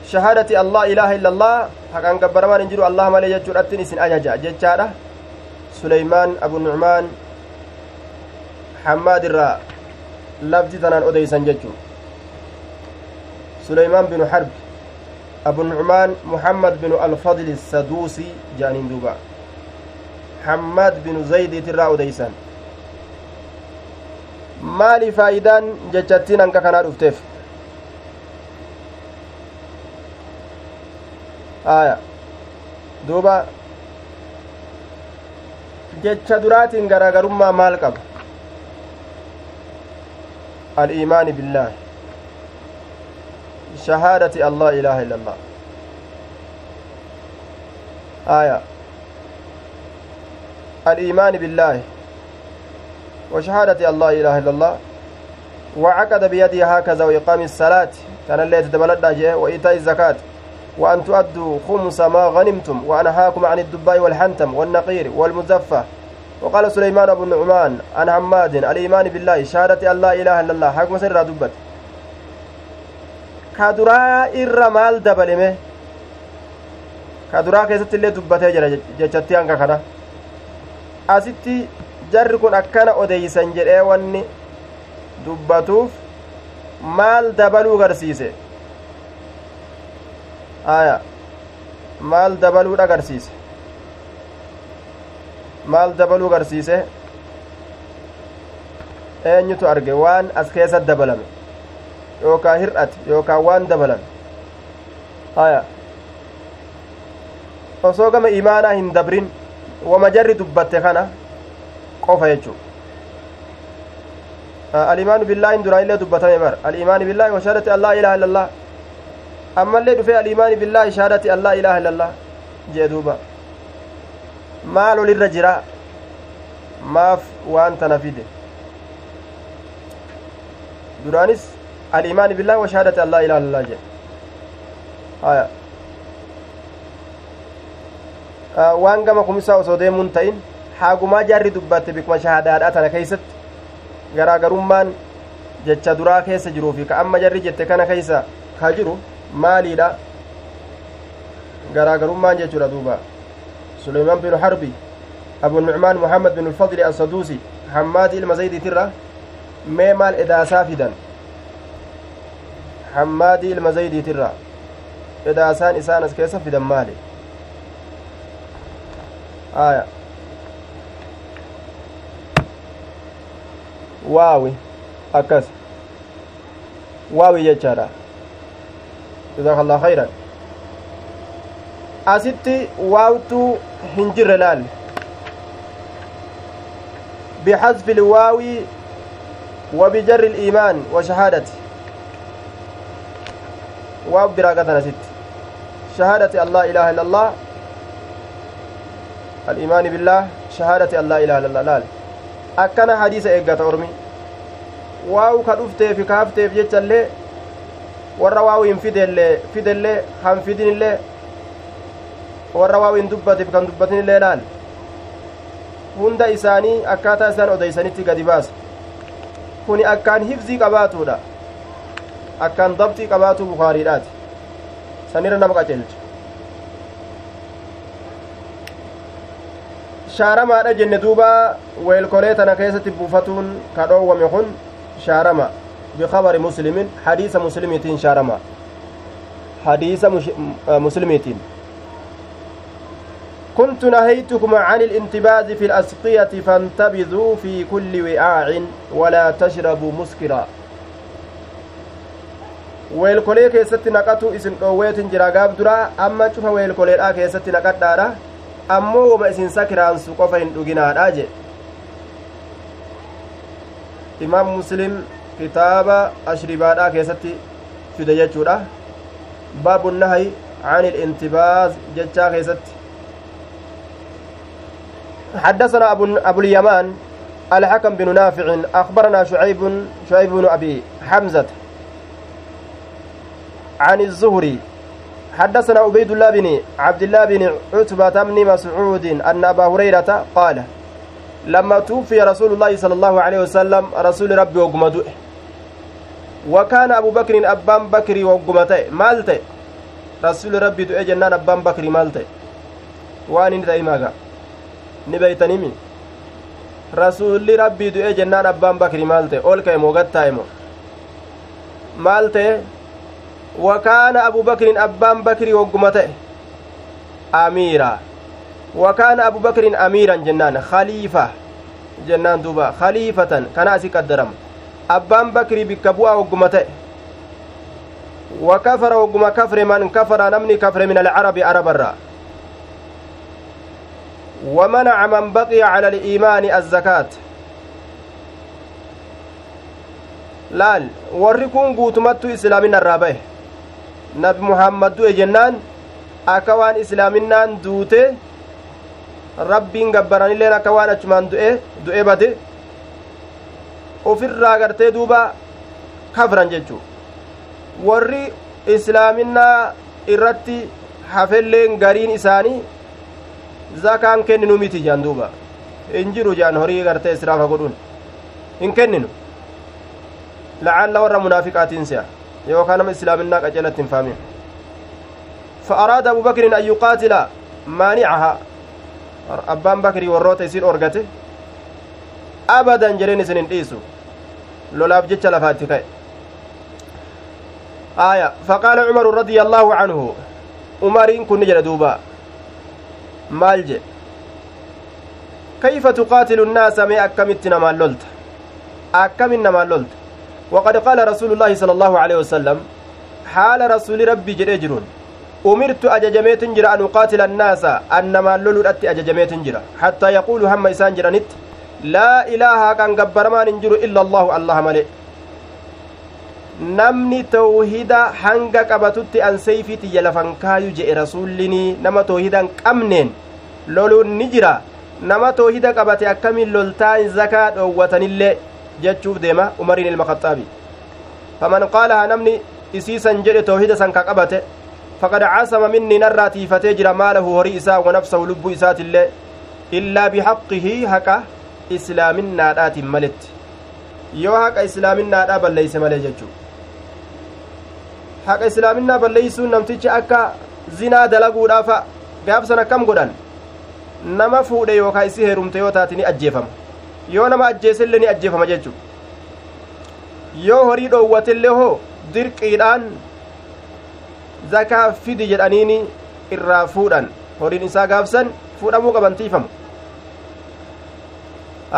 شهادة الله إله إلا الله. حقا قبر ما ننجر الله ما ليجر أتنس أججا. ججارة سليمان أبو النعمان حماد الرا. لفظ أديسا ججو سليمان بن حرب. أبو النعمان محمد بن الفضل السدوسي جانين دوبا حماد بن زيد ترى أديسان maali faayidaan jechattiin hanqa kanaa dhufteef aya duuba jecha duraatiin garaagarummaa maal qaba al-iimaani billaahi شهادة الله إله إلا الله. آية. الإيمان بالله وشهادة الله إله إلا الله. وعقد بيده هكذا وإقام الصلاة. كان اللي جاء وإيتاء الزكاة. وأن تؤدوا خمس ما غنمتم وأنهاكم عن الدباء والحنتم والنقير والمزفة. وقال سليمان بن نعمان عن حماد الإيمان بالله شهادة لا إله إلا الله. حكم سر دبت. كدرا إر مال دبلمه كدرا كيست اللي دبته جرى جتتي أنك كنا asitti jarri kun akkana odeysan jedhee wanni dubbatuuf maal dabaluu garsiise aya maal dabaluudha garsiise maal dabaluu garsiise eenyutu arge waan as keessa dabalame yookaa hir'ate yookaa waan dabalame aya osoo gama imaanaa hin dabrin wama jarri dubbatte kana qofa jechuu alimaanu billaahin duraa illee dubbatame bar alimaani billaahi washaadati allaa ilaha illa allah ammallee dhufee alimaani billaahi shaadati allaa ilaha illa allah jee maal olirra jira maaf waan tana fide duraanis alimaani billaahi washaadati allaa ilaha illa allah jee haya waan gama kumisaa osoo deemuun ta'in haagumaa jaarri dubbatte bikuma shahaadaadha tana keeysatti garaagarummaan jecha duraa keessa jiruu fi ka amma jarri jette kana keeysa ka jiru maaliidha garaagarummaan jechuudha duuba suleymaan binu harbi abu nucmaan muhammad bin ulfadli assaduusi hammaadi ilma zaydiitirra mee maal edaasaa fidan hammaadi ilma zaydiitirra edaasaan isaan as keessa fidan maali aya waawi akkas waawi jechaadha jazakallah khayran asitti waawtu hin jirre laal بحذف الواو وبجر الإيمان وشهادة واو براقتنا ست شهادة الله إله إلا الله الإيمان بالله شهادة الله إله إلا الله لال أكنا حديث إيقات أرمي واو كدفتي في كافتي في جتالي warra waawu hin fidellee fidellee han fidinillee warra waawu hin dubbateef kan dubbatinillee laal hunda isaanii akkaataa isaan odeysanitti gadi baasa kuni akkaan hifzii qabaatuudha akkaan dabxii qabaatuu bukaariidhaati sanirra nama qacelcha shaaramaadha jenne duuba weelkolee tana keessatti buufatuun ka dhoowwame kun shaarama bikabari muslimin hadiisa muslimiitiin shaarama hadiisa muslimiitiin كنت نهيتكم عن الانتباذ في الأسقية فانتبذوا في كل وعاء ولا تشربوا مسكرا weelkolee keessatti naqatu isin dhoowweetin jira gaaf dura amma cufa weelkoleedha keessatti naqadhaadha ammoo woma isin sakiraansu qofa hin dhuginaadha jedhe imaam muslim kitaaba ashribaadhaa keessatti fide jechuudha baabu nahay عن الانتباز جتشا كيست حدثنا أبو, أبو اليمان الحكم بن نافع أخبرنا شعيب شعيب بن أبي حمزة عن الزهري. حدثنا عبيد الله بن عبد الله بن عتبة بن مسعود أن أبا هريرة قال لما توفي رسول الله صلى الله عليه وسلم رسول ربي وقمته. وكان أبو بكر أبان بكر وقمته مالته. رسول ربي دعي جنان أبان بكر مالته. وأن نبيتنمي rasuulli rabbii du'e jennaan abbaan bakri maal ta'e ol ka'e moo gattaa'e moo maal ta'e abbaan bakrii wogguma ta'e amiira wakaana abu bakrin amiiran jennaan khaliifa jennaan duuba khaliifatan kana asi qaddarama abbaan bakrii bikka bu'aa wogguma ta'e وكفر وقم كفر من كفر نمني كفر من العرب عرب الرا ومنع من بقي على الإيمان الزكاة kun guutumattu islaamin irraa bahe nabi muhammad du'e jennaan akka waan islaaminaan duute rabbiin gabbaranilleen akka waan achumaan du'e du'e bade ufirraa gartee duuba kafran jechuu. Warri islaaminaa irratti hafelleen gariin isaanii zakaan kenninu miti jaan duuba. Hin jiru jaan horii gartee israafa godhuun hin kenninu lacalla warra munaafiqaatiin se'a yookaan nama islaaminaa qaceelatti hin faamin. فأراد أبو بكر أن يقاتل مانعها أبان بكر وروت يصير أرغته أبدا جرين سنين إيسو لولاف جتش لفاتك آية فقال عمر رضي الله عنه عمرين كن جل دوبا مالج كيف تقاتل الناس ما أكمتنا ما لولت أكمنا ما لولت وقد قال رسول الله صلى الله عليه وسلم حال رسول ربي جريجرون umirtu ajajameetin jira an uqaatila annaasa annamaan loluudhatti ajajameetin jira hattaa yaquulu hamma isaan jedhanitti laa ilaaha haqan gabbaramaan hin jiru illa allahu allaha male namni tawhida hanga qabatutti an seyfii tiyya lafan kaayu je'e rasuullinii nama tawhida hin qabneen loluun ni jira nama tawhida qabate akkamiin loltaan zakaa dhoowwatanillee jechuuf deema umariin ilma khaxaabi faman qaalaha namni isiisan jedhe tawhida san ka qabate faqad casama minni narraa tiifatee jira maalahu horii isaa wanafsahu lubbuu isaatillee illaa bihaqqihi haqa islaaminaadhaatiin maletti yoo haqa islaaminaadhaa balleeyse malee jechuu haqa islaaminaa balleeysuun namtichi akka zinaa dalaguudhaafa gaafsan akkam godhan nama fuudhe yookaa isi heerumte yoo taate ni ajjeefama yoo nama ajjeesellee ni ajjeefama jechuu yoo horii dhoowwatellee hoo dirqiidhaan zakaa fidi jedhaniini irraa fuudhan horiin isaa gaafsan fuudhamuu qabantiifamu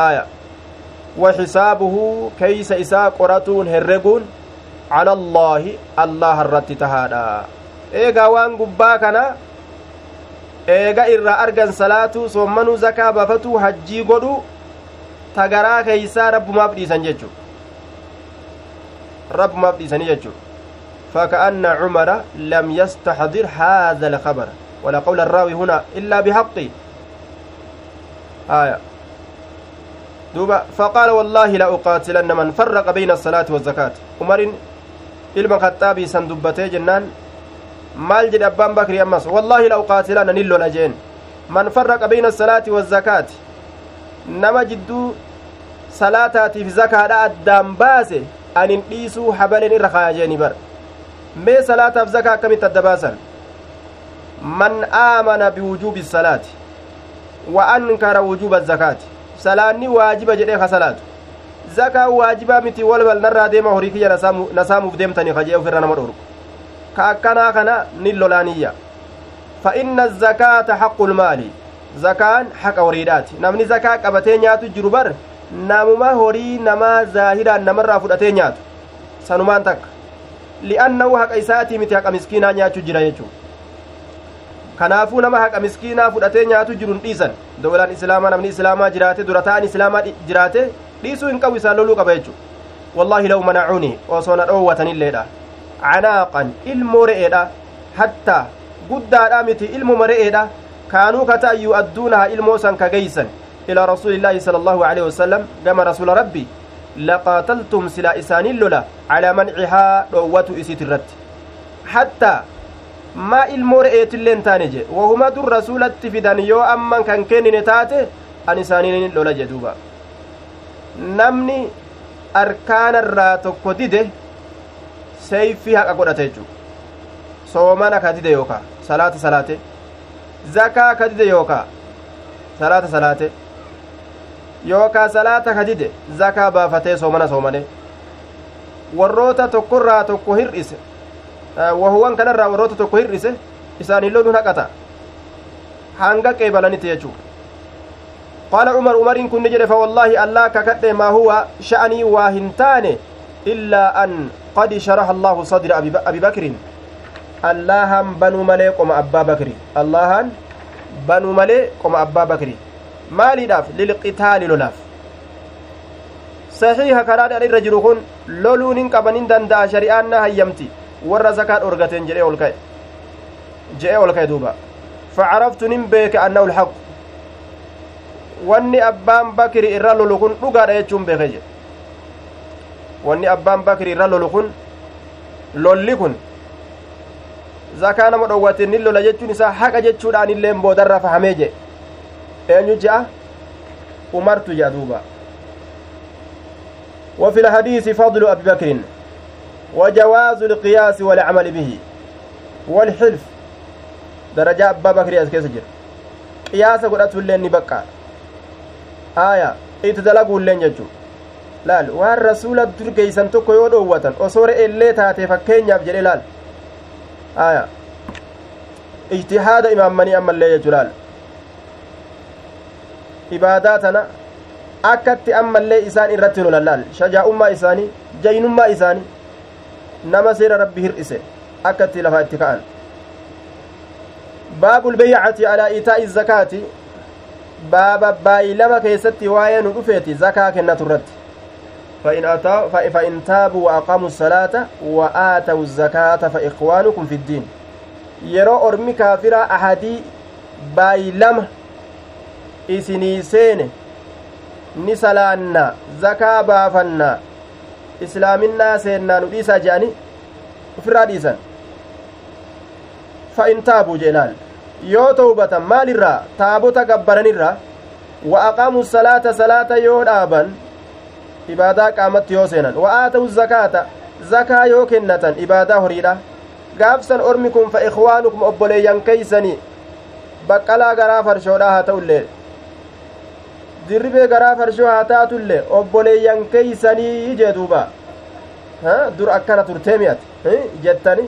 aya كيس إساء قرتون هرقون على الله الله الرت تهادا إيغا وان قبا كان إيغا إرى أرغن صلاة صمنو زكاة بفتو حجي قدو تغرا كيسا رب ما بديسان جيجو رب ما بديسان جيجو فكأن عمر لم يستحضر هذا الخبر ولا قول الراوي هنا إلا بحق آية دوبا فقال والله لأقاتلن من فرق بين الصلاة والزكاة عمر ilma khaxaabii san dubbatee jennaan maal jedhe abbaan bakrii ammas wallaahi la uqaatilanna nin lola jeen man farraqa bayna asalaati wazzakaati nama jidduu salaataatiif zakaadha addaan baase anin dhiisuu habaleen irra kaya jeeni bar mee salaataaf zakaa akkamitti adda baasan man aamana biwujuubi salaati wa ankara wujuuba zakaati salaanni waajiba jedhee ka salaatu zakaa waajibaa miti walbal narraa deema horii kiyya nasaamuuf deemtanii kajee ofirra nama dhorgu ka akkanaa kana nin lolaaniyya fa inna zakaata haqqu lmaali zakaan haqa horiidhaati namni zakaa qabatee nyaatu jiru bar namuma horii namaa zaahiraan namarraa fudhatee nyaatu. Sanumaan takka. Li'annahu haqa isaatii miti haqa miskiinaa nyaachuu jira jechuu kanaafuu nama haqa miskiinaa fudhatee nyaatu jiru hin dhiisan. Dowlaan islaamaa namni islaamaa jiraate dura ta'an islaamaa jiraate dhiisuu hin qabu isaan loluu qaba jechuu wallaahi law manacuuni osoo na dhoowwatanilleedha canaaqan ilmoo re'eedha hattaa guddaadha miti ilmuma re'eedha kaanuu ka ta'an yu'adduunaha ilmoo san ka sala allaahu aleyhi wasalam gama rasuula rabbii laqaataltum silaa isaaniin lola calaa mancihaa dhoowwatu isit irratti hattaa maa ilmoo re'eetillee hin taane je wahuma dur rasuulatti fidan yoo amman kan kennine taate an isaaniin lola jedhuuba namni arkaanarraa tokko dide seeyfii haqa godhate jechuu soomana ka dide yookaa salaata salaate zakaa yookaa salaata ka dide zakaa baafatee soomana soomane warroota tokkorraa tokko hir'ise wahuwan kanarraa warroota tokko hir'ise isaaniin loluun haqata hanga qeebalanitti jechuu qaala umar umariin kun ni jedhe fa wallaahi allaa kakadhe maa huwa sha'anii waa hin taane illaa an qad sharaha allaahu sadra abi bakrin allahan banuu malee qoma abbaa bakri maaliidhaaf lilqitaali lolaaf saxiiha karaadhaan irra jiru kun loluun hin qabanin danda'a shari'aan na hayyamti warra zakaa dhorgateen jedhee ol ka'e je'ee ol ka'e duuba facaraftu nin beeke annahu lhaq wanni abbaan bakiri irra lolu kun dhugaadha jechuun beeke jedhe wanni abbaan bakri irra lolu kun lolli kun zakaa nama dhowwate ni lola jechuun isaa haqa jechuudhaan illeen boodarra fahamee jedhe eenyu je'a umartu jedha duuba وفي الحديث فضل أبي بكر وجواز القياس والعمل به والحلف درجة أبا بكر أسكيس جر قياس قرأت اللين نبقى آية اتدلقوا اللين ججو laal waan rasuula durgeeysan tokko yoo dhoowwatan osoo re'ellee taate fakkeenyaaf jedhe laal aya ijtihaada imaammanii ammallee jechu laal ibaadaa tana akkatti ammallee isaan irratti lolan laal shajaa'ummaa isaanii jaynummaa isaanii nama seera rabbi hir'ise akkatti lafa itti ka'an baabu lbeycati alaa itaa'i zakaati baaba baay'ilama keessatti waa'ee nu dhufeeti zakaa kennatu irratti فإن, تابوا وأقاموا الصلاة وآتوا الزكاة فإخوانكم في الدين yeroo ormi kaafiraa ahadii baay'ilama isinii seene ni salaannaa zakaa baafannaa islaaminaa seennaa nu dhiisaa je'ani ufirraa dhiisan fa in taabuu jeelaal yoo tawbatan maalirraa taabota gabbaranirraa wa aqaamu salaata salaata yoo dhaaban ibaadaa qaamatti yoo seenan wa aatawu zakaata zakaa yoo kennatan ibaadaa horiidha gaafsan ormi kun fa ikhwaanukum obboleeyyan keeysanii baqqalaa garaa farshoodha haa ta'ullee dirribee garaa farshoo haa taatullee obboleeyyan keeysanii jee duuba dur akkana turtee mi'ati jettani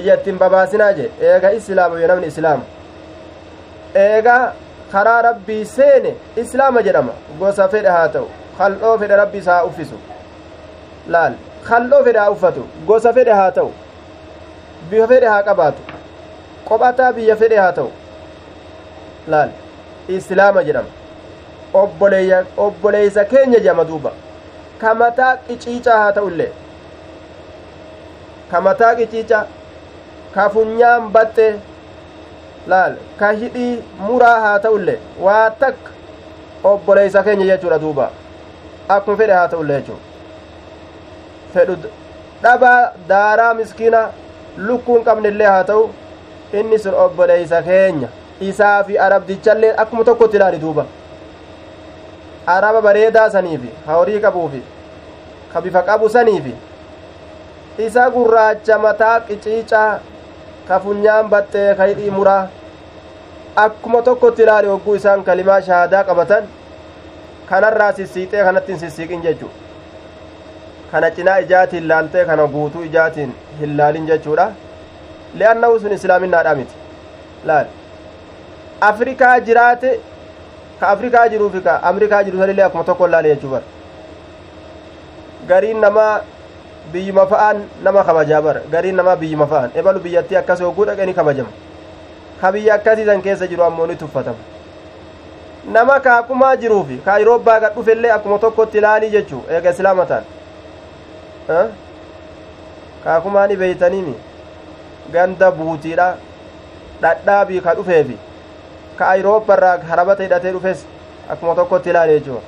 ijattiin babaasinaa jee eega islaama yoo namni islaama eega karaa rabbii seene islaama jedhama gosa fedhe haa ta'u kal'oo fedhe rabbi isaa uffisu laal kal'oo fedhe haa uffatu gosa fedhe haa ta'u bifa fedhe haa qabaatu qophataa biyya fedhe haa ta'u laal islaama jedhama obboleeysa keenya jedhama duuba kamataa qiciicaa haa ta'ullee kamataa qiciicaa ka funyaan baxxe laal ka hidhii muraa haa ta'ullee waa takka obboleeysa keenya jechuudha duuba akkuma fedhe haa ta'ullee jechuu fedhu dhabaa daaraa miskiina lukkuun qabnillee haa ta'u inni sun obboleeysa keenya isaa fi arabdichallee akkuma tokkotti ilaali duuba araba bareedaa saniifi horii qabuufi ka bifa qabu saniifi isa gurraacha mataa qiciicaa ka funyaan baxxee ka hidhii muraa akkuma tokkotti ilaali hogguu isaan kalimaa shahaadaa qabatan kanarraa sissiixee kanatti hin sissiiqin jechuu kana cinaa ijaatiin laaltee kana guutuu ijaatiin hin laalin jechuudha li'annahu sun islaaminaadha miti laal afrikaa jiraate ka afrikaa jiruufi ka amrikaa jiru sanillee akkuma tokko laale jechuu bar gariin namaa biyyuma fa'aan nama kabajaa bar gariin namaa biyyuma fa'aan ebalu biyyattii akkas hogguu dhaqee ni kabajama ka biyya akkasiisan keessa jiru ammoo ni tuffatama nama kaakumaa jiruufi ka ayiroobbaa gad dhufellee akkuma tokkotti ilaalii jechuu eega islaama ta'an kaakumaa ni beeytaniimi ganda buutiidha dhadhaabii ka dhufeefi harabata hidhatee dhufes akkuma tokkotti ilaale jechuu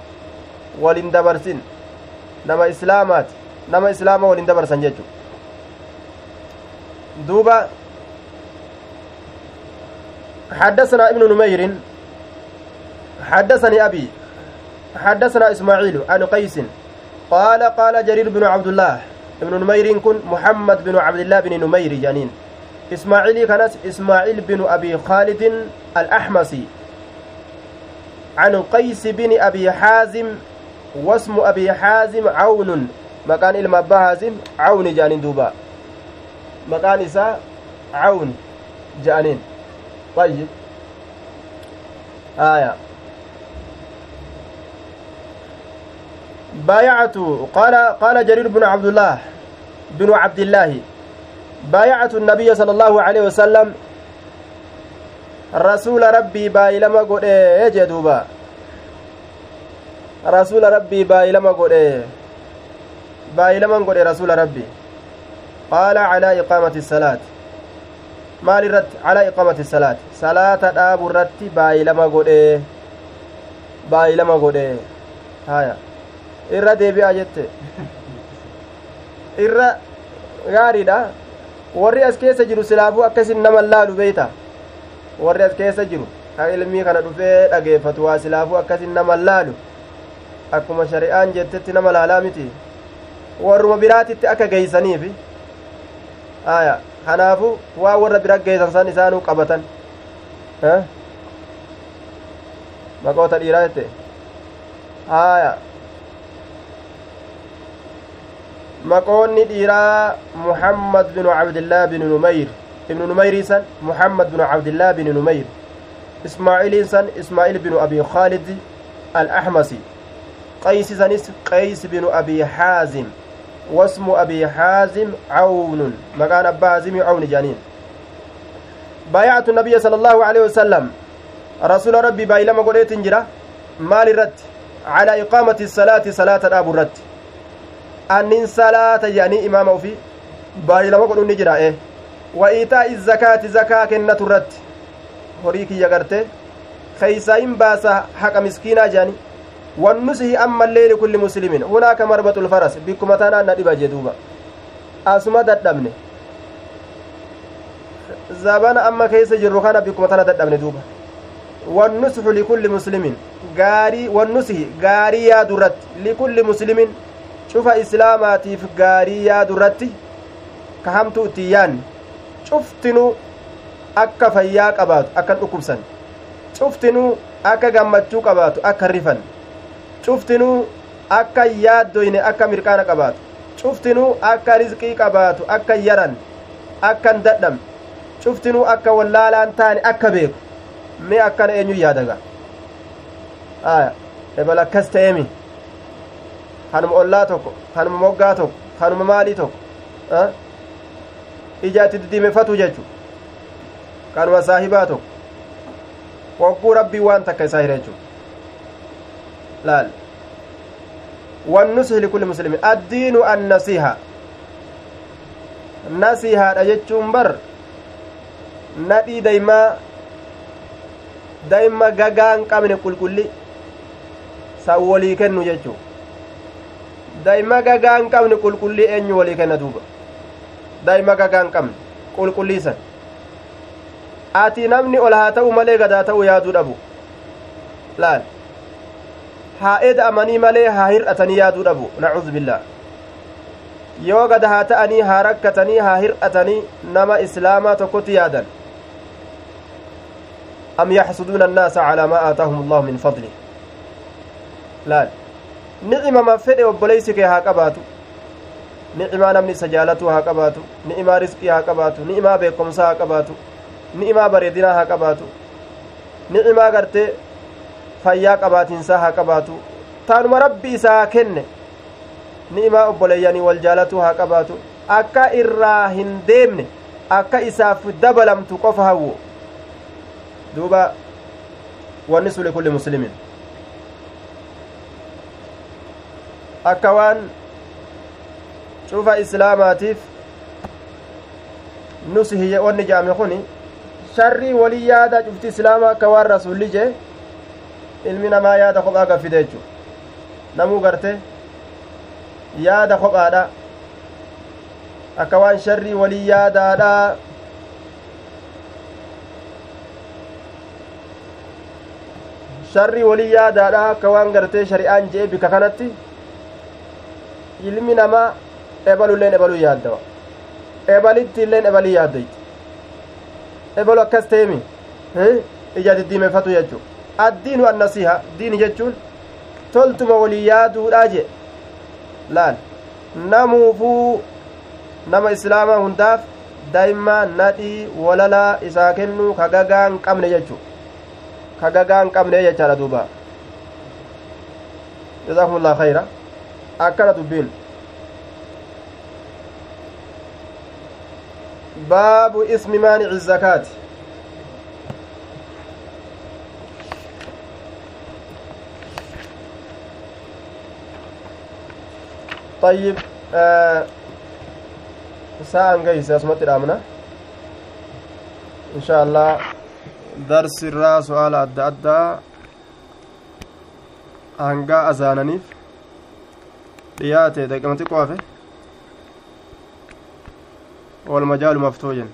walin dabarsin nama islaamaati nama islaama walin dabarsan jechuu duuba حدثنا ابن نمير حدثني أبي حدثنا إسماعيل عن قيس قال قال جرير بن عبد الله ابن نمير كن محمد بن عبد الله بن نمير جنين إسماعيل كانت إسماعيل بن أبي خالد الأحمسي. عن قيس بن أبي حازم واسم أبي حازم عون. مكان المبا حازم عون جانين دوبا. مكان إسا عون جانين. طيب. آية. بايعت قال قال جرير بن عبد الله بن عبد الله. بايعت النبي صلى الله عليه وسلم رسول ربي بايلما قد يجدوبا رسول ربي بايلما قد بايلما قد رسول ربي قال على إقامة الصلاة maal irratti calaa iqamati salaati salaata dhaabu irratti baay'ilama godhe baay'ilama godhe haya irra deebi'aa jette irra gaariidha warri as keessa jiru silaafuu akkasin nama laalu beeyta warri as keessa jiru ka ilmii kana dhufee dhageeffatu waa silaafuu akkasin nama laalu akkuma shari'aan jettetti nama laalaa miti warruma biraatitti akka geeysaniifi aya kanaafu waa warra bira geeysan san isaanuu qabatan maqoota dhiiraa jette aya maqoonni dhiiraa muhammad binu cabdillah binu numayr ibnu numayrii san muhammad binu cabdillah binu numayr ismaa'iliin san ismaa'il binu abi khaalid al-axmasi qaysi sanis qays binu abi haazim واسم أبي حازم عون مكان أبا حازم عون جانين بايعت النبي صلى الله عليه وسلم رسول ربي بايلما قريت جرا مال الرد على إقامة الصلاة صلاة أبو الرد أنين صلاة يعني إمام وفي بايلما قرون نجرا إيه. وإيتاء الزكاة زكاة كنة الرد هريكي يغرتي خيساين باسا حق مسكينة جاني. والنسه أما الليل كل مسلم. هناك مربط الفرس. بكم تانا ندبا جدوبا أسما ددمني زبان أما كيس جرو كان بكم تانا ددمني دوبا. والنسح لكل مسلم. غاري والنسه غاري يا درت. لكل مسلم شوف إسلاماتي في غاري يا درتي كهمتو تيان شفتنو akka fayyaa qabaatu akka dhukkubsan cuftinuu akka gammachuu qabaatu akka rifan cuftinuu akka yaaddoyne akka mirqaana qabaatu cuftinuu akka rizqii qabaatu akka yaran akka hin dadhabne cuftinuu akka wallaalaan taane akka beeku mee akkana eenyu yaadaga ebal akkas ta'emi kanuma ollaa tokko kanuma moggaa tokko kanuma maalii tokko ijaatti diddiimeffatu jechu kanuma saahibaa tokko wagguu rabbii waan takka isaa hira jechu laal والنصح لكل مسلم الدين النصيحة nasihaadha jechuun bar nadhii daymaa daa'imma gagaa hin qabne qulqulli san walii kennu jechuu daa'imma gagaa hin qabne qulqulli eenyu walii kenna duuba daa'imma gagaa hin qabne qulqulliisan ati namni ol haa ta'u malee gadaa ta'u yaaduu dhabu laal haa eda'amanii malee haa hir'atanii yaaduu dhabu nacuudu billaa yoo gada haa ta'anii haa rakkatanii haa hir'atanii nama islaamaa tokkotti yaadan am yaxsuduuna annaasa calaa maa aataahum allahu min fadlih laal ni'imama fedhe obboleysi kee haa qabaatu. Ni'imaa namni isa jaalatu haa qabaatu. Ni'imaa risqii haa qabaatu. Ni'imaa beekomsaa haa qabaatu. Ni'imaa bareedinaa haa qabaatu. Ni'imaa gartee fayyaa qabaatiinsaa haa qabaatu. Taanuma rabbi isaa kenne. Ni'imaa obboleeyyanii wal jaalatuu haa qabaatu. Akka irraa hin deemne akka isaaf dabalamtu qofa hawwo duuba wanni sun likulli muslimin akka waan cufa islaamaatiif nusihi wanni jaame kun sharrii walii yaada cufti islaamaa akka waan rasulli jee ilmi namaa yaada kophaa gaffide jechu namuu garte yaada kophaadha akka waan sharrii walii yaadaadha sharrii walii yaadaadha akka waan gartee shari'aan je'e bika kanatti ilmi namaa ebalulleen ebaluu yaaddawa ebalitti illeen ebalii yaaddoyti ebalu akkas teemi ija diddiimeffatu jechuu addiinu annasiha diini jechuun toltuma walii yaaduudha je laal namuufuu nama islaamaa hundaaf daa'immaa nadhii walalaa isaa kennuu ka gagaa hin qabne jechuu ka gagaa hin qabne jechaadha duuba jazakumullah khayra akkana dubbiin باب اسم مانع الزكاة. طيب آه ساعة نقيس يا سمتي الأمنة. إن شاء الله درس الرأس وآل أدى أدى أنقى أزانانيف. dhiyaate daqiiqamati qoafe والمجال مفتوجا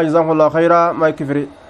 جزاكم الله خيرا. ما يكفري